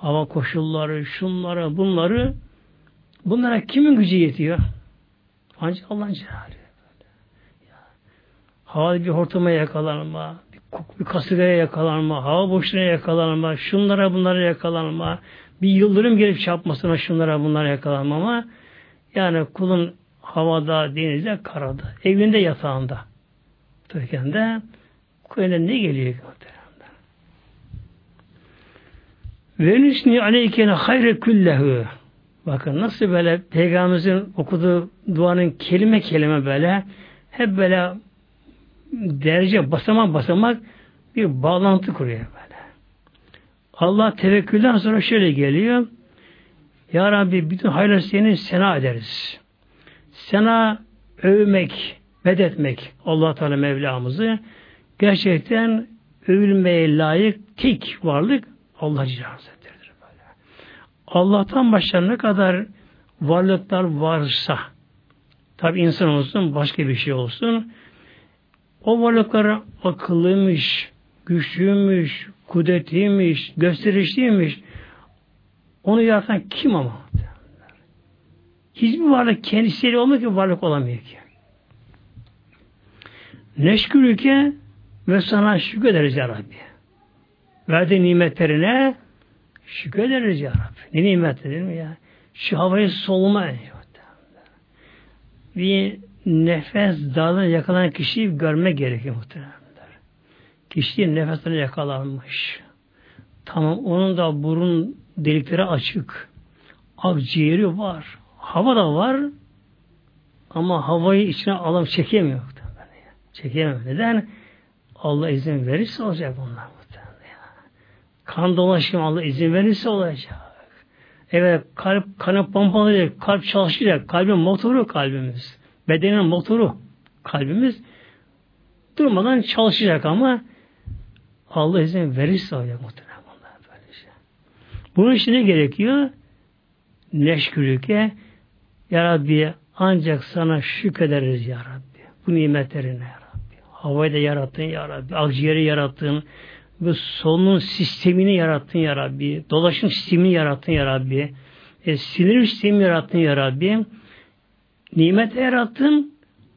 Hava koşulları, şunları, bunları bunlara kimin gücü yetiyor? Ancak Allah'ın celali. Havada bir hortuma yakalanma, bir, bir kasırgaya yakalanma, hava boşluğuna yakalanma, şunlara bunlara yakalanma, bir yıldırım gelip çarpmasına şunlara bunlara yakalanma ama yani kulun havada, denizde, karada, evinde, yatağında. Türkiye'de kulüne ne geliyor? Ve nüsni aleykene hayre küllehu. Bakın nasıl böyle Peygamberimizin okuduğu duanın kelime kelime böyle hep böyle derece basamak basamak bir bağlantı kuruyor böyle. Allah tevekkülden sonra şöyle geliyor. Ya Rabbi bütün hayırlı senin sena ederiz. Sena övmek, medetmek Allah Teala Mevlamızı gerçekten övülmeye layık tek varlık Allah Hazretleri'dir böyle. Allah'tan başka ne kadar varlıklar varsa tabi insan olsun başka bir şey olsun o varlıklar akıllıymış, güçlüymüş, kudretliymiş, gösterişliymiş. Onu yaratan kim ama? Hiçbir varlık kendisiyle olmuyor ki varlık olamıyor ki. Neşkürüke ve sana şükrederiz ya Rabbi. Verdiği nimetlerine şükrederiz ya Rabbi. Ne nimet değil mi ya? Şu havayı solma. Bir nefes dalına yakalanan kişiyi görme gerekiyor muhtemelen. Kişi nefesine yakalanmış. Tamam onun da burun delikleri açık. Akciğeri var. Hava da var. Ama havayı içine alıp çekemiyor. Çekemiyor. Neden? Allah izin verirse olacak bunlar. Kan dolaşımı Allah izin verirse olacak. Evet kalp kanı pompalayacak, kalp çalışacak, kalbin motoru kalbimiz. Bedenin motoru kalbimiz durmadan çalışacak ama Allah izin verirse olacak muhtemelen bunlar böyle şey. Bunun için ne gerekiyor? Neşkürüke Ya Rabbi ancak sana şükrederiz Ya Rabbi. Bu nimetlerine Ya Rabbi. Havayı da yarattın Ya Rabbi. Akciğeri yarattın. Bu solunum sistemini yarattın Ya Rabbi. Dolaşım sistemini yarattın Ya Rabbi. E, sinir sistemini yarattın Ya Rabbi. Nimet yarattın.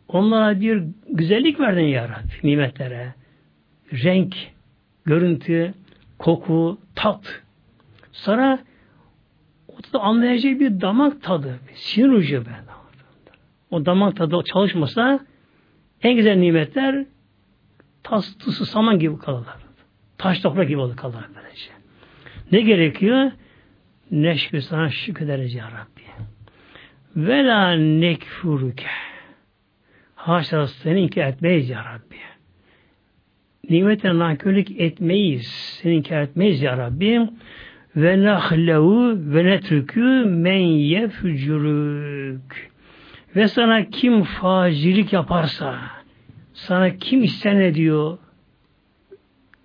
Onlara bir güzellik verdin Ya Rabbi. Nimetlere. Renk, görüntü, koku, tat. Sonra o da anlayacak bir damak tadı, sinir ucu be. O damak tadı çalışmasa en güzel nimetler tas, saman gibi kalırlar. Taş toprak gibi olur kalırlar böylece. Ne gerekiyor? Neşkür sana şükrederiz ya Rabbi. Ve la nekfuruke. Haşa seni inkar etmeyiz ya Rabbi. Nimetine nankörlük etmeyiz. Seni inkar etmeyiz ya Rabbi. Ve nahlevu ve netrükü men yefcürük. Ve sana kim facilik yaparsa, sana kim isyan ediyor,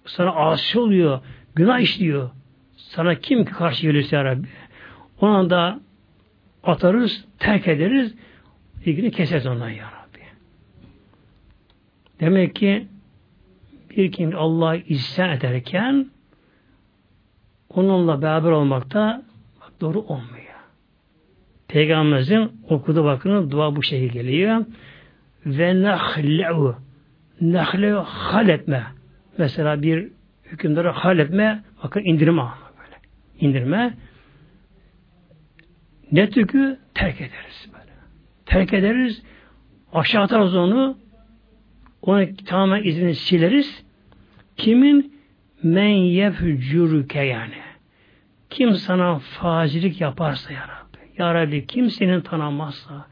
sana asi oluyor, günah işliyor, sana kim karşı gelirse ya Rabbi, ona da atarız, terk ederiz, ilgini keseriz ondan ya Rabbi. Demek ki bir kim Allah isyan ederken onunla beraber olmakta doğru olmuyor. Peygamberimizin okudu bakın dua bu şekilde geliyor. Ve nahle'u nahle'u haletme. Mesela bir hükümdarı haletme bakın indirme böyle. İndirme ne tükü terk ederiz böyle. Terk ederiz aşağı atarız onu onu tamamen izini sileriz. Kimin men yefcürüke yani. Kim sana fazilik yaparsa ya Rabbi. Ya Rabbi kim senin tanımazsa,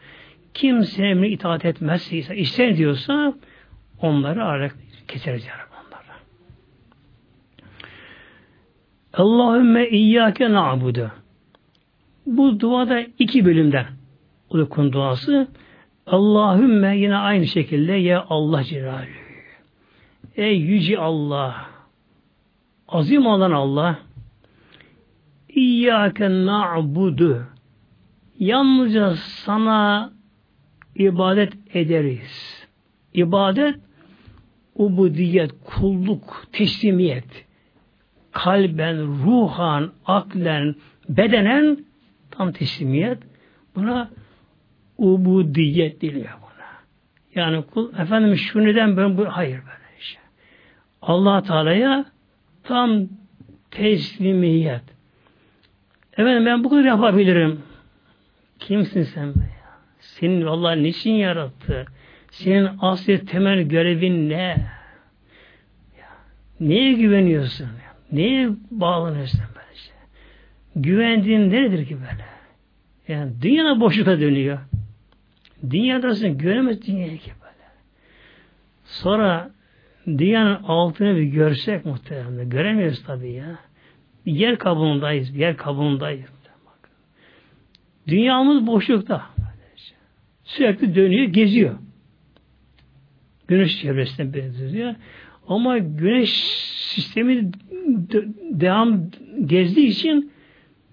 kim senin emrine itaat etmezse, ister diyorsa onları ararak keseriz ya Rabbi onları. Allahümme iyyâke na'budu. Bu duada iki bölümden Ulukun duası. Allahümme yine aynı şekilde ya Allah Celaluhu. Ey yüce Allah azim olan Allah İyyâke na'budu Yalnızca sana ibadet ederiz. İbadet ubudiyet, kulluk, teslimiyet. Kalben, ruhan, aklen, bedenen tam teslimiyet. Buna ubudiyet diliyor buna. Yani kul, efendim şu neden ben bu, hayır böyle şey. allah Teala'ya tam teslimiyet. Efendim ben bu kadar yapabilirim. Kimsin sen be ya? Senin Allah niçin yarattı? Senin asli temel görevin ne? Ya, neye güveniyorsun? Neye bağlanıyorsun böyle şey? Güvendiğin neredir ki böyle? Yani dünyada boşlukta dönüyor. Dünyadasın göremez dünyayı ki böyle. Sonra dünyanın altını bir görsek muhtemelen. Göremiyoruz tabii ya. Bir yer kabuğundayız. Bir yer kabuğundayız. Dünyamız boşlukta. Sürekli dönüyor, geziyor. Güneş çevresinde benziyor. Ama güneş sistemi devam gezdiği için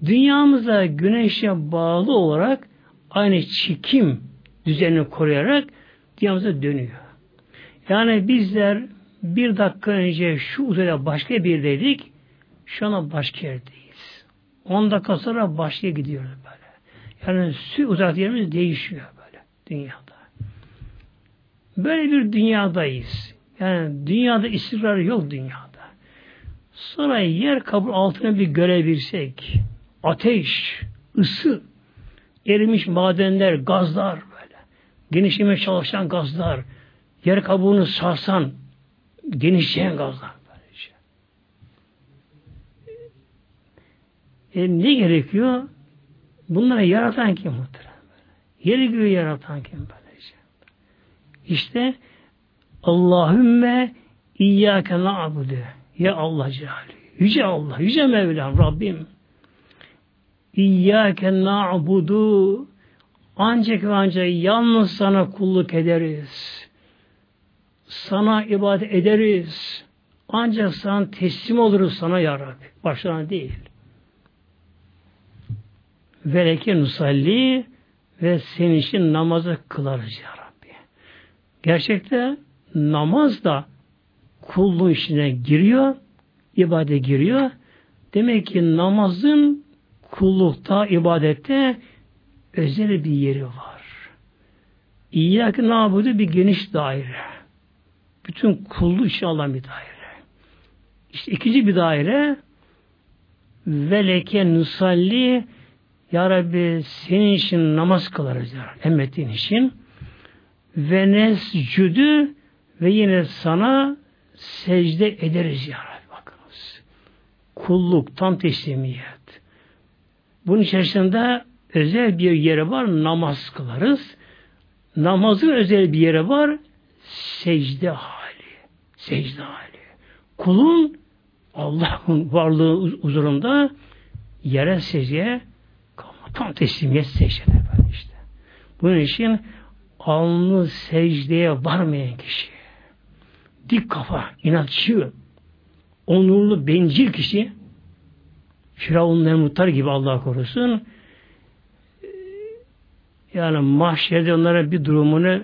dünyamızda güneşe bağlı olarak aynı çekim düzenini koruyarak dünyamıza dönüyor. Yani bizler bir dakika önce şu uzayda başka bir dedik, şu an başka yerdeyiz. 10 dakika sonra başka gidiyoruz böyle. Yani uzak yerimiz değişiyor böyle dünyada. Böyle bir dünyadayız. Yani dünyada istikrar yok dünyada. Sonra yer kabul altına bir görebilsek, ateş, ısı, erimiş madenler, gazlar böyle, genişleme çalışan gazlar, yer kabuğunu sarsan, genişleyen gazlar. Böylece. E, ne gerekiyor? Bunları yaratan kim muhtemelen? Yeri göğü yaratan kim böylece? İşte Allahümme İyyâke na'budu. Ya Allah Celle. Yüce Allah, Yüce Mevlam, Rabbim. İyyâke na'budu. Ancak ve ancak yalnız sana kulluk ederiz. Sana ibadet ederiz. Ancak sana teslim oluruz sana ya Rabbi. Başlarına değil. Veleke nusalli ve senin için namazı kılarız ya Rabbi. Gerçekte namaz da kulluğun içine giriyor, ibadete giriyor. Demek ki namazın kullukta, ibadette özel bir yeri var. İyyâki nabudu bir geniş daire. Bütün kulluğu için alan bir daire. İşte ikinci bir daire veleke nusalli ya Rabbi senin için namaz kılarız ya Rabbi. Emrettiğin için. Ve nescüdü ve yine sana secde ederiz ya Rabbi. Bakınız. Kulluk, tam teslimiyet. Bunun içerisinde özel bir yere var, namaz kılarız. Namazın özel bir yere var, secde hali. Secde hali. Kulun Allah'ın varlığı huzurunda yere secdeye Tam teslimiyet secdede böyle işte. Bunun için alnı secdeye varmayan kişi, dik kafa, inatçı, onurlu, bencil kişi, Firavun Nemrutlar gibi Allah korusun, yani mahşerde onlara bir durumunu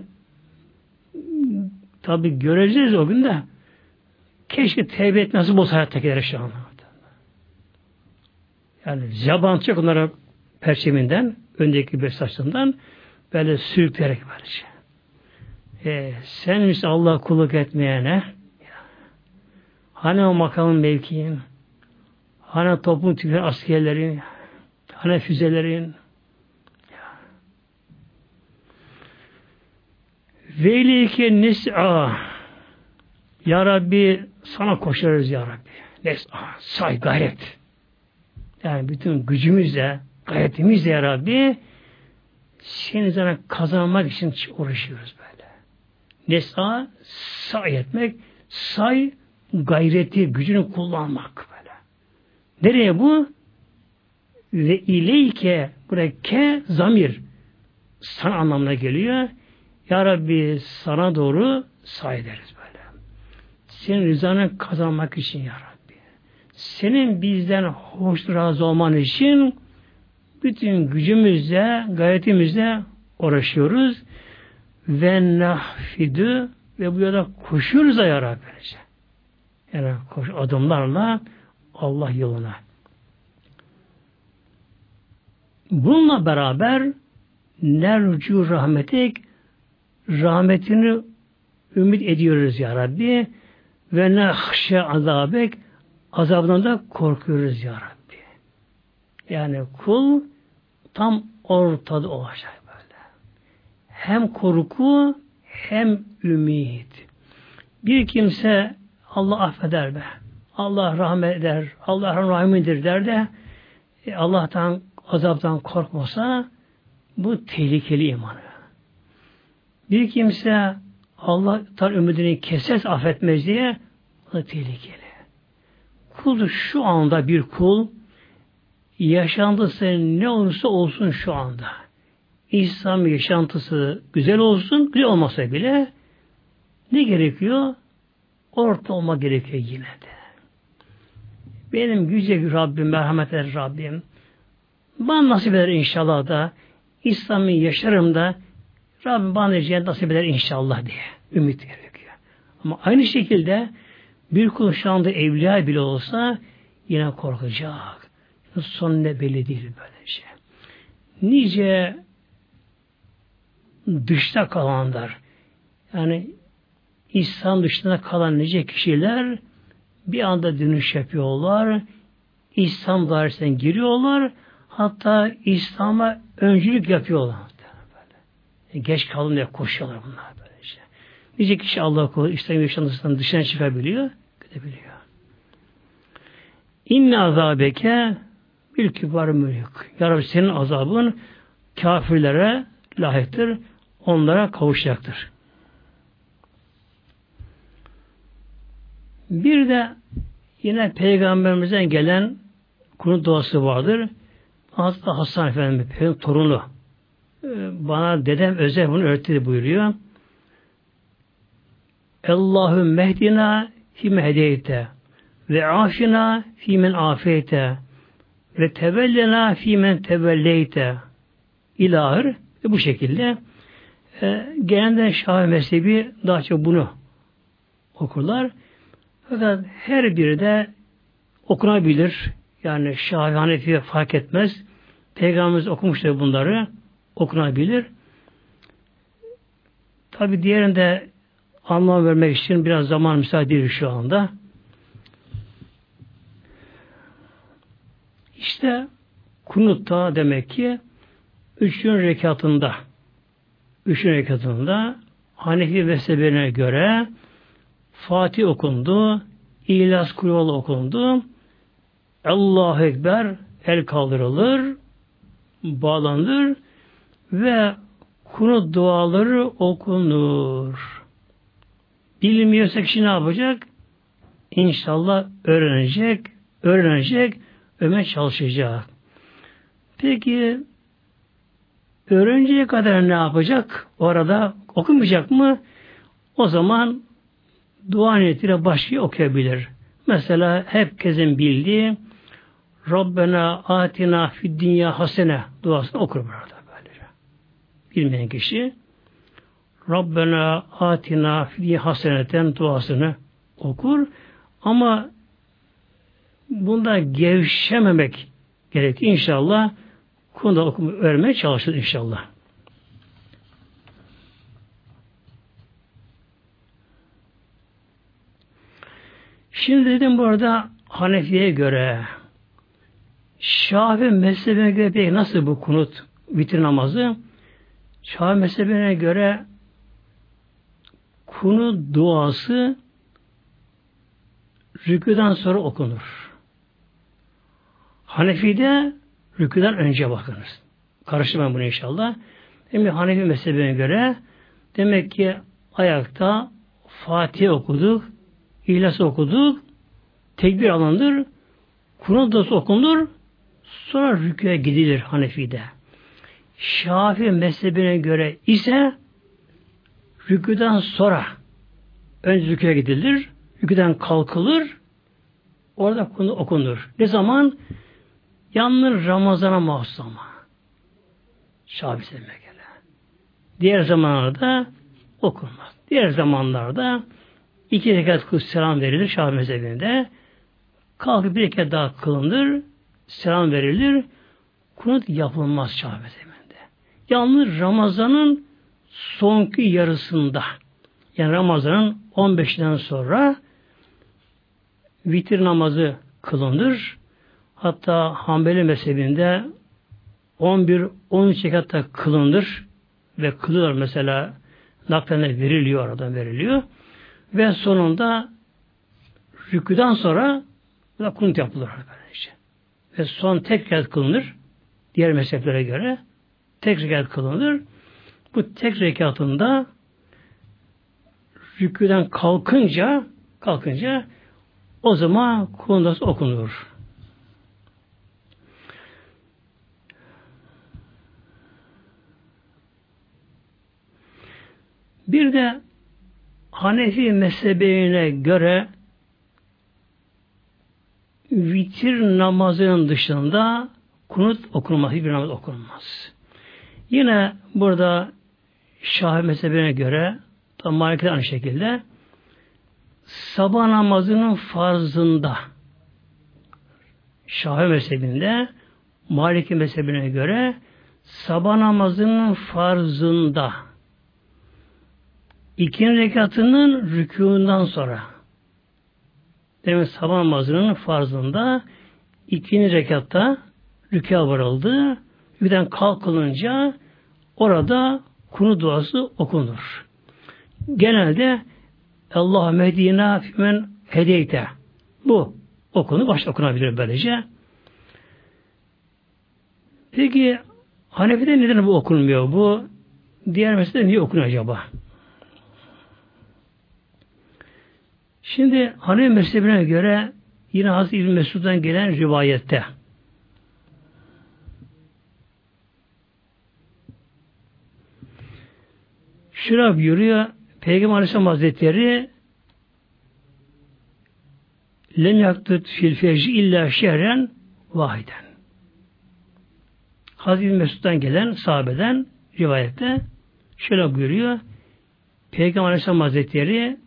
tabi göreceğiz o gün de keşke tevbe etmesi bu hayattakiler şu an. Yani zaban çok onlara perçeminden, öndeki bir saçından böyle sürükleyerek böylece. E, sen misin Allah kulluk etmeyene? Hani o makamın mevkiin? Hani toplum tüfeği askerlerin? Hani füzelerin? Velike nis'a Ya Rabbi sana koşarız Ya Rabbi. Nes'a say gayret. Yani bütün gücümüzle, gayretimizle ya Rabbi seni sana kazanmak için uğraşıyoruz böyle. Nesa say etmek, say gayreti, gücünü kullanmak böyle. Nereye bu? Ve ileyke buraya ke zamir sana anlamına geliyor. Ya Rabbi sana doğru say ederiz böyle. Senin rızanı kazanmak için ya Rabbi. senin bizden hoş razı olman için bütün gücümüzle, gayretimizle uğraşıyoruz ve nahfidü ve bu yolda koşuyoruz ya Rabbi. Yani koş, adımlarla Allah yoluna. Bununla beraber nercu rahmetik rahmetini ümit ediyoruz ya Rabbi ve nehşe azabek azabından da korkuyoruz ya Rabbi. Yani kul tam ortada olacak. Hem korku hem ümit. Bir kimse Allah affeder be. Allah rahmet eder. Allah rahimidir der de e, Allah'tan azaptan korkmasa bu tehlikeli imanı. Bir kimse Allah'tan ümidini keses affetmez diye o da tehlikeli. Kul şu anda bir kul yaşantısı ne olursa olsun şu anda. İslam yaşantısı güzel olsun, güzel olmasa bile ne gerekiyor? Orta olma gerekiyor yine de. Benim güzel Rabbim, merhamet eder Rabbim. Bana nasip eder inşallah da İslam'ı yaşarım da Rabbim bana cennet nasip eder inşallah diye ümit gerekiyor. Ama aynı şekilde bir kul şu anda evliya bile olsa yine korkacak. Son ne belli değil böyle şey. Nice dışta kalanlar yani İslam dışında kalan nice kişiler bir anda dönüş yapıyorlar. İslam dairesine giriyorlar. Hatta İslam'a öncülük yapıyorlar. Böyle. Geç kalın diye koşuyorlar bunlar böylece. Nice kişi Allah korudu İslam yaşantısından dışına çıkabiliyor, gidebiliyor. İnne azabeke bil kibar mülk. Ya Rabbi senin azabın kafirlere layıktır, onlara kavuşacaktır. Bir de yine peygamberimizden gelen konu duası vardır. Hazreti Hasan Efendimiz, torunu. Ee, bana dedem özel bunu öğretti buyuruyor. Allahü mehdina fîme hedeyte ve afina fîmen afeyte ve tevellena fîmen tevelleyte ilahır ve bu şekilde e, genelde Şafi mezhebi daha çok bunu okurlar. Fakat her biri de okunabilir. Yani Şafi Hanefi fark etmez. Peygamberimiz okumuştur bunları. Okunabilir. Tabi diğerinde anlam vermek için biraz zaman müsaade değil şu anda. İşte kunutta demek ki üçün rekatında üçün rekatında Hanefi mezhebine göre Fatih okundu, İhlas Kulüvalı okundu, Allahu Ekber el kaldırılır, bağlanır ve kunu duaları okunur. Bilmiyorsa kişi ne yapacak? İnşallah öğrenecek, öğrenecek, öme çalışacak. Peki öğrenceye kadar ne yapacak? Orada okumayacak mı? O zaman dua niyetiyle başlıyor okuyabilir. Mesela herkesin bildiği Rabbena atina fid dünya hasene duasını okur burada böylece. Bilmeyen kişi Rabbena atina fid haseneten duasını okur ama bunda gevşememek gerekir. İnşallah konuda okuma öğrenmeye çalışır inşallah. Şimdi dedim burada Hanefi'ye göre Şafi mezhebine göre peki nasıl bu kunut vitir namazı? Şafi mezhebine göre kunut duası rüküden sonra okunur. Hanefi'de rüküden önce bakınız. Karıştırmayın bunu inşallah. Demek Hanefi mezhebine göre demek ki ayakta Fatih okuduk, İhlas okuduk, tekbir alındır, Kur'an da okunur, sonra rüküye gidilir Hanefi'de. Şafi mezhebine göre ise rüküden sonra önce rüküye gidilir, rüküden kalkılır, orada okunur. Ne zaman? Yalnız Ramazan'a mahsus ama. Şabi göre. Diğer zamanlarda okunmaz. Diğer zamanlarda iki rekat kıl selam verilir Şabi mezhebinde. Kalkıp bir rekat daha kılınır, selam verilir. Kunut yapılmaz Şabi mezhebinde. Yalnız Ramazan'ın sonki yarısında yani Ramazan'ın 15'ten sonra vitir namazı kılınır. Hatta Hanbeli mezhebinde 11-13 rekatta kılınır ve kılıyorlar mesela naklenler veriliyor oradan veriliyor ve sonunda rüküden sonra da kunut yapılır böylece. Ve son tek rekat kılınır diğer mezheplere göre tek rekat kılınır. Bu tek rekatında rüküden kalkınca kalkınca o zaman kunut okunur. Bir de Hanefi mezhebine göre vitir namazının dışında kunut okunmaz, bir namaz okunmaz. Yine burada Şahi mezhebine göre tam Malik'te aynı şekilde sabah namazının farzında Şahi mezhebinde Maliki mezhebine göre sabah namazının farzında İkinci rekatının rükûndan sonra demek sabah namazının farzında ikinci rekatta rükûa varıldı. Birden kalkılınca orada kunu duası okunur. Genelde Allah medina fimen hedeyte bu okunu baş okunabilir böylece. Peki Hanefi'de neden bu okunmuyor? Bu diğer meselede niye okunuyor acaba? Şimdi Hanefi mezhebine göre yine Hazreti İbn Mesud'dan gelen rivayette Şuraya buyuruyor Peygamber Aleyhisselam Hazretleri len yaktut fil fecri illa şehren vahiden. Hazreti Mesud'dan gelen sahabeden rivayette şöyle buyuruyor. Peygamber Aleyhisselam Hazretleri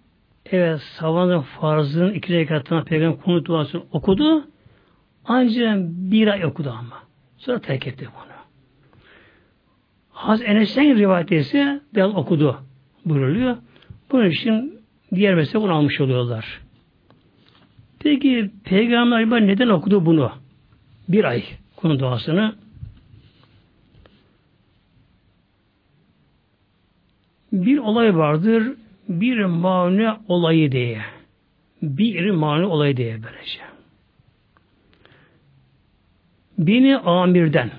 Evet sabahın farzının iki rekatına peygamber konu duasını okudu. Ancak bir ay okudu ama. Sonra terk etti bunu. Haz Enes'ten rivayet biraz okudu buyruluyor. Bunun için diğer mesele bunu almış oluyorlar. Peki Peygamber neden okudu bunu? Bir ay konu duasını. Bir olay vardır bir mani olayı diye. Bir mani olayı diye böylece. Beni amirden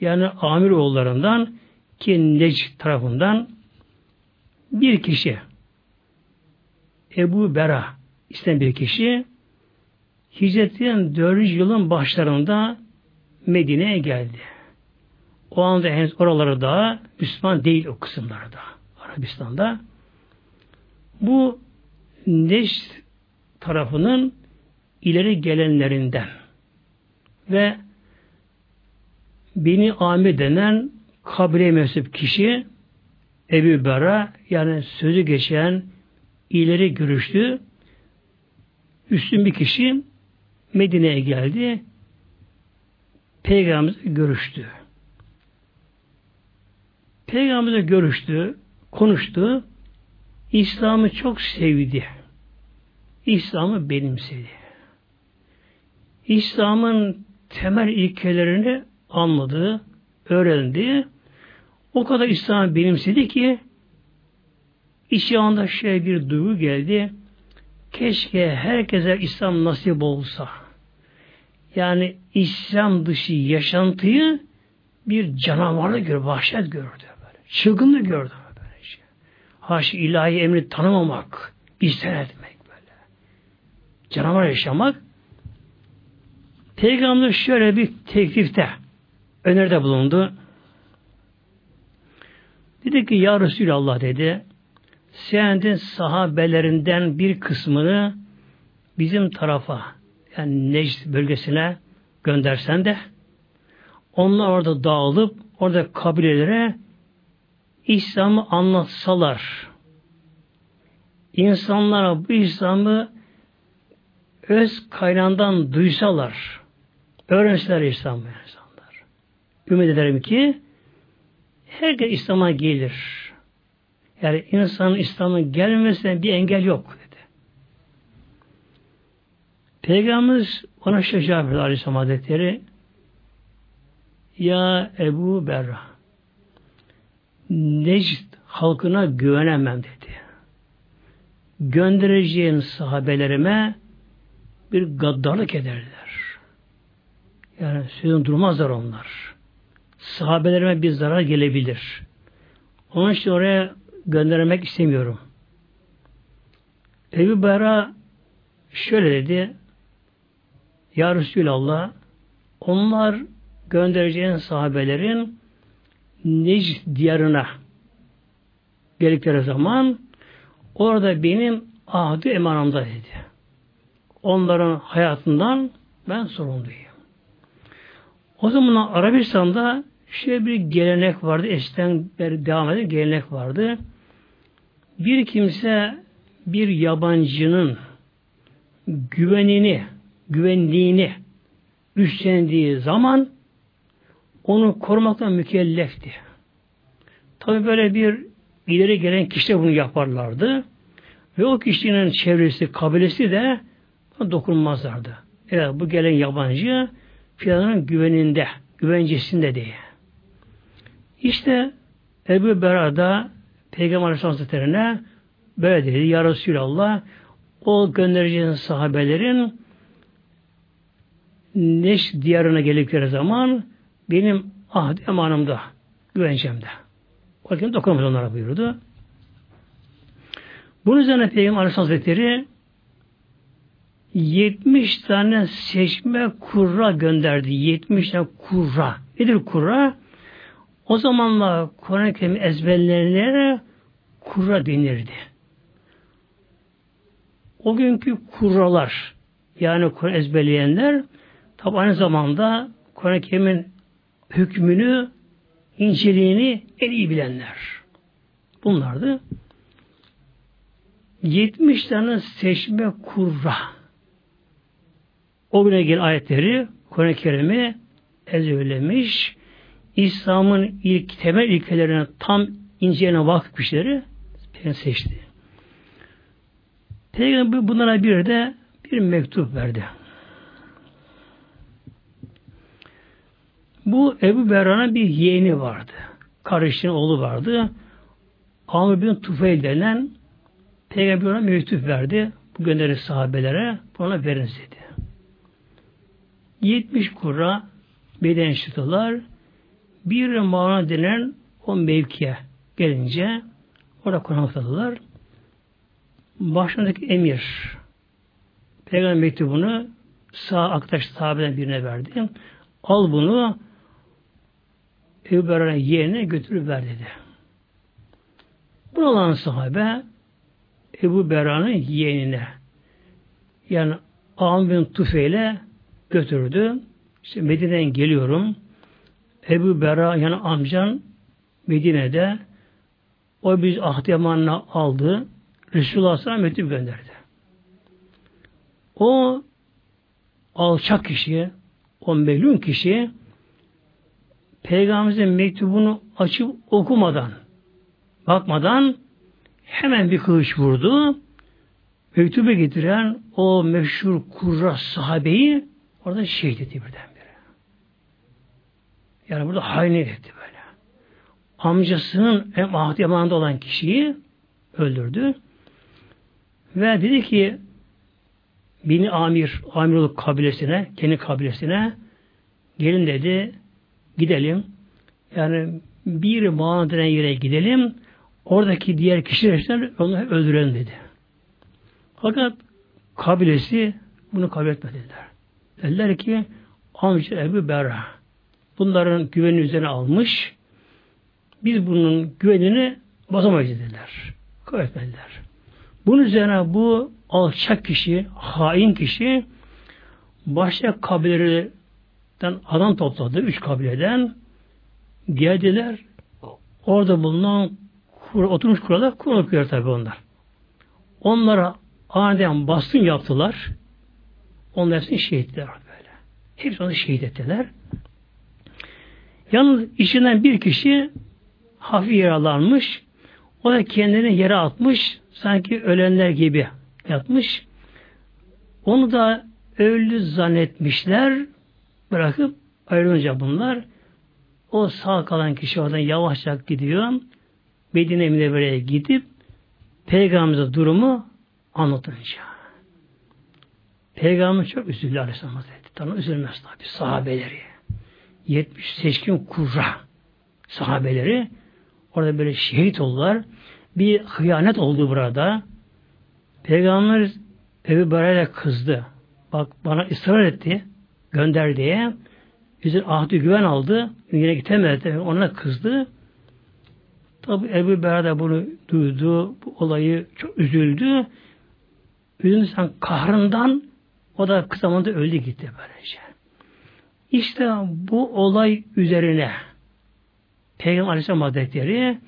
yani amir oğullarından ki Necd tarafından bir kişi Ebu Bera isten bir kişi hicretin 4. yılın başlarında Medine'ye geldi. O anda henüz oraları da Müslüman değil o kısımlarda. Arabistan'da. Bu Neşt tarafının ileri gelenlerinden ve Beni Amir denen kabile mensup kişi Ebu Bera yani sözü geçen ileri görüşlü üstün bir kişi Medine'ye geldi. Peygamberimiz görüştü. Peygamberimiz görüştü, konuştu. İslam'ı çok sevdi. İslam'ı benimsedi. İslam'ın temel ilkelerini anladı, öğrendi. O kadar İslam'ı benimsedi ki içi anda şey bir duygu geldi. Keşke herkese İslam nasip olsa. Yani İslam dışı yaşantıyı bir canavarla gör, vahşet gördü. Böyle. Çılgınlık gördü haş ilahi emri tanımamak, isyan etmek böyle. Canavar yaşamak. Peygamber şöyle bir teklifte öneride bulundu. Dedi ki Ya Resulallah dedi senin sahabelerinden bir kısmını bizim tarafa yani Necd bölgesine göndersen de onlar orada dağılıp orada kabilelere İslam'ı anlatsalar insanlara bu İslam'ı öz kaynağından duysalar öğrenseler İslam'ı insanlar. Ümit ederim ki herkes İslam'a gelir. Yani insanın İslam'a gelmesine bir engel yok dedi. Peygamberimiz ona verdi Aleyhisselam Hazretleri Ya Ebu Berra Necd halkına güvenemem dedi. Göndereceğim sahabelerime bir gaddarlık ederler. Yani sözün durmazlar onlar. Sahabelerime bir zarar gelebilir. Onun için oraya göndermek istemiyorum. Ebu Bera şöyle dedi. Ya Resulallah onlar göndereceğin sahabelerin Necd diyarına geldikleri zaman orada benim ahdi emanımda dedi. Onların hayatından ben sorumluyum. O zaman Arabistan'da şöyle bir gelenek vardı. Eskiden beri devam eden gelenek vardı. Bir kimse bir yabancının güvenini, güvenliğini üstlendiği zaman onu korumaktan mükellefti. Tabi böyle bir ileri gelen kişi de bunu yaparlardı. Ve o kişinin çevresi, kabilesi de dokunmazlardı. Evet bu gelen yabancı filanın güveninde, güvencesinde diye. İşte Ebu Bera'da Peygamber Aleyhisselam Hazretleri'ne böyle dedi. Ya Resulallah o göndereceğin sahabelerin Neş diyarına geldikleri zaman benim ahd emanımda, güvencemde. O gün dokunmaz onlara buyurdu. Bunun üzerine Peygamber Aleyhisselam Hazretleri 70 tane seçme kurra gönderdi. 70 tane kurra. Nedir kurra? O zamanlar Kur'an-ı Kerim ezberlerine kurra denirdi. O günkü kurralar yani Kur'an ezberleyenler tabi aynı zamanda Kur'an-ı Kerim'in hükmünü, inceliğini en iyi bilenler. Bunlardı. 70 tane seçme kurra. O güne gelen ayetleri Kur'an-ı Kerim'i ezberlemiş, İslam'ın ilk temel ilkelerine tam incelene vakıf kişileri seçti. Peygamber bunlara bir de bir mektup verdi. Bu Ebu Berra'nın bir yeğeni vardı. Kardeşinin oğlu vardı. Amr bin Tufeyl denen Peygamber ona mektup verdi. Bu gönderi sahabelere buna verin dedi. 70 kura beden çıtılar bir mağara denen o mevkiye gelince orada konakladılar. Başındaki emir Peygamber mektubunu sağ arkadaş sahabeden birine verdi. Al bunu Ebu Berra'nın yerine götürüp ver dedi. Bu olan sahabe Ebu Berra'nın yeğenine yani Amr bin Tufeil'e götürdü. İşte Medine'den geliyorum. Ebu Bera yani amcan Medine'de o biz ahdiyamanına aldı. Resulullah sana mektup gönderdi. O alçak kişi, o melun kişi Peygamberimizin mektubunu açıp okumadan, bakmadan hemen bir kılıç vurdu. Mektubu getiren o meşhur kurra sahabeyi orada şehit etti birdenbire. Yani burada hainlik etti böyle. Amcasının hem ahdi yamanında olan kişiyi öldürdü. Ve dedi ki Bini Amir, Amiroluk kabilesine, kendi kabilesine gelin dedi, gidelim. Yani bir mağara denen yere gidelim. Oradaki diğer kişiler onu öldürelim dedi. Fakat kabilesi bunu kabul etmediler. Dediler ki amca Ebu Berra bunların güveni üzerine almış. Biz bunun güvenini basamayız dediler. Kabul etmediler. Bunun üzerine bu alçak kişi, hain kişi başka kabilelerden adam topladı, üç kabileden geldiler. Orada bulunan kur, oturmuş kurala Kur'an okuyor tabi onlar. Onlara aniden bastın yaptılar. Onlar hepsini şehit ettiler böyle. Hepsi onu şehit ettiler. Yalnız içinden bir kişi hafif yaralanmış. O da kendini yere atmış. Sanki ölenler gibi yatmış. Onu da ölü zannetmişler. Bırakıp ayrılınca bunlar o sağ kalan kişi oradan yavaşça gidiyor. Medine Münevvere'ye gidip Peygamberimize durumu anlatınca. Peygamber çok üzüldü Aleyhisselam Hazretleri. Tanrı üzülmez tabi sahabeleri. 70 seçkin kurra sahabeleri orada böyle şehit oldular. Bir hıyanet oldu burada. Peygamber Ebu Beray'la kızdı. Bak bana ısrar etti. Gönder diye. Üzerine ahdi güven aldı. Yine gitemedi. Ona kızdı. Tabi Ebu Berda bunu duydu. Bu olayı çok üzüldü. Üzüldü kahrından o da kısa zamanda öldü gitti böylece. İşte bu olay üzerine Peygamber Aleyhisselam Hazretleri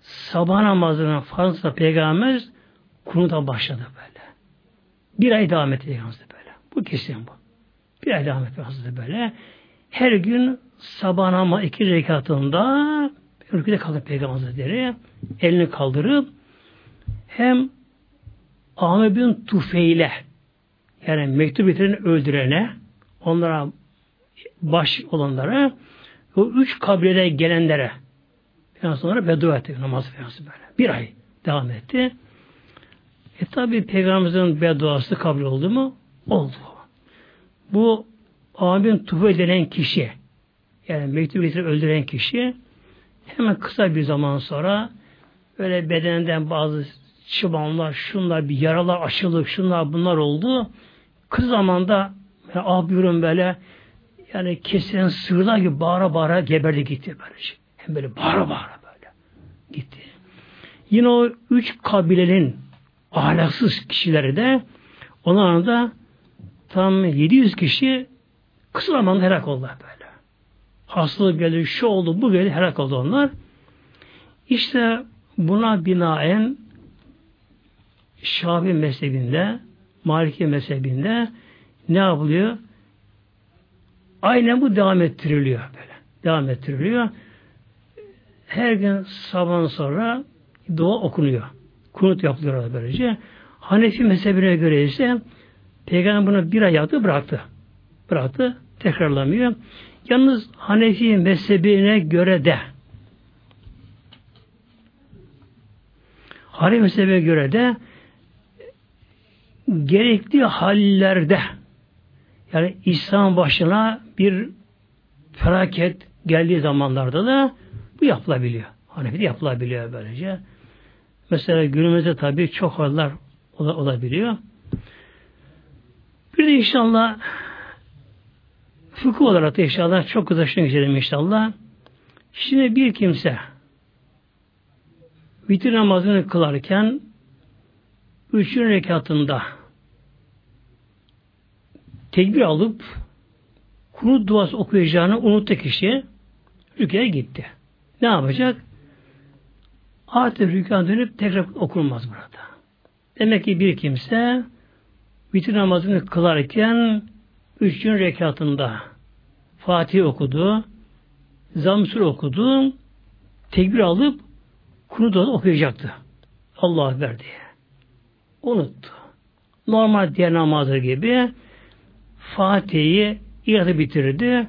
sabah namazının fazla Peygamber kunuta başladı böyle. Bir ay devam etti Peygamber böyle. Bu kesin bu. Bir ay devam Hazreti böyle. Her gün sabah namazı iki rekatında rüküde kaldı Peygamber Hazretleri. Elini kaldırıp hem Ahmet bin Tufeyle yani mektup getiren öldürene onlara baş olanlara o üç kabilede gelenlere Peygamber sonra beddua etti namaz Peygamber böyle. Bir ay devam etti. E tabi Peygamberimizin bedduası kabul oldu mu? Oldu. Bu Amin Tufe denen kişi yani mektup getirip öldüren kişi hemen kısa bir zaman sonra böyle bedeninden bazı çıbanlar, şunlar, bir yaralar açılıp şunlar bunlar oldu. Kız zamanda yani, ah buyurun böyle yani kesilen sığırlar gibi bağıra bağıra geberdi gitti böylece. Hem böyle bağıra bağıra böyle gitti. Yine o üç kabilenin ahlaksız kişileri de onların da tam 700 kişi kısa zamanda helak oldular böyle. Hastalık geldi, şu oldu, bu geldi, helak oldu onlar. İşte buna binaen Şafi mezhebinde, Maliki mezhebinde ne yapılıyor? Aynen bu devam ettiriliyor böyle. Devam ettiriliyor. Her gün sabah sonra dua okunuyor. Kunut yapılıyor böylece. Hanefi mezhebine göre ise Peygamber bunu bir ay yaptı bıraktı. Bıraktı. Tekrarlamıyor. Yalnız Hanefi mezhebine göre de Hanefi mezhebine göre de gerekli hallerde yani İslam başına bir felaket geldiği zamanlarda da bu yapılabiliyor. Hanefi'de yapılabiliyor böylece. Mesela günümüzde tabii çok haller olabiliyor. Bir de inşallah fıkıh olarak da inşallah çok kızaşına geçelim inşallah. Şimdi bir kimse vitir namazını kılarken üçüncü rekatında tekbir alıp kunut duası okuyacağını unuttu kişi rüküye gitti. Ne yapacak? Artık rükûa dönüp tekrar okunmaz burada. Demek ki bir kimse vitir namazını kılarken üçüncü rekatında Fatih okudu, Zamsur okudu, tekbir alıp kunut okuyacaktı. Allah verdi. Unuttu. Normal diğer namazı gibi Fatih'i iratı bitirdi.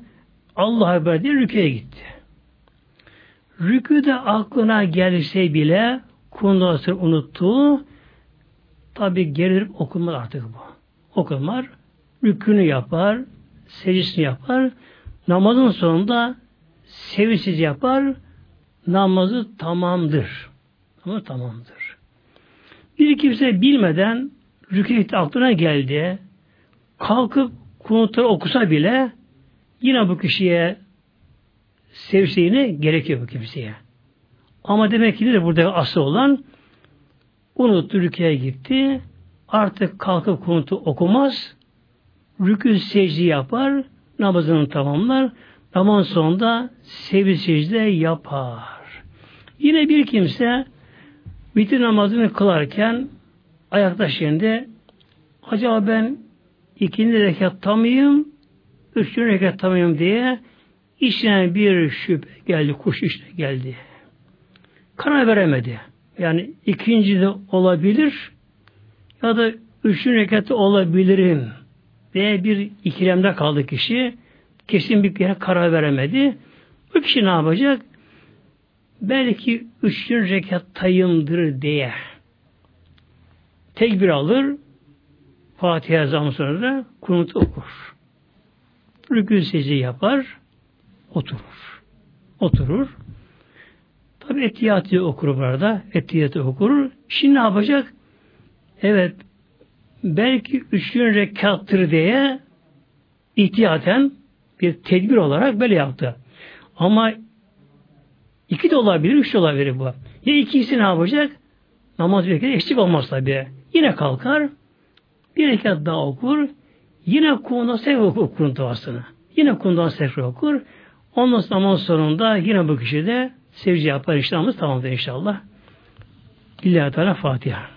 Allah haber diye rüküye gitti. Rüküde aklına gelse bile kundası unuttu. Tabi gelir okunmaz artık bu. Okunmaz. Rükünü yapar, secdesini yapar. Namazın sonunda sevinçsiz yapar. Namazı tamamdır. Ama tamamdır. Bir kimse bilmeden rükû aklına geldi. Kalkıp kunutları okusa bile yine bu kişiye seviştiğini gerekiyor bu kimseye. Ama demek ki de burada asıl olan unuttu rüküye gitti. Artık kalkıp kunutu okumaz, rükû secde yapar, namazını tamamlar, namaz sonunda sevgi secde yapar. Yine bir kimse bitir namazını kılarken ayakta şimdi acaba ben ikinci rekatta mıyım, üçüncü rekatta mıyım diye içine bir şüphe geldi, kuş işte geldi. Karar veremedi. Yani ikinci de olabilir ya da üçüncü rekatta olabilirim diye bir ikilemde kaldı kişi. Kesin bir yere karar veremedi. Bu kişi ne yapacak? Belki üçüncü rekattayımdır diye tekbir alır, Fatiha zaman sonra da kunut okur. Rükû secde yapar, oturur. Oturur. Tabi etiyatı okur burada. Etiyatı okur. Şimdi ne yapacak? Evet belki üçüncü rekattır diye ihtiyaten bir tedbir olarak böyle yaptı. Ama iki de olabilir, üç de olabilir bu. Ya ikisi ne yapacak? Namaz bir kere eksik olmaz tabi. Yine kalkar, bir rekat daha okur, yine kundan sekre okur kurun duasını. Yine kundan sekre okur. Ondan sonra namaz sonunda yine bu kişi de sevci yapar. İşte tamamdır inşallah. İllahi Teala Fatiha.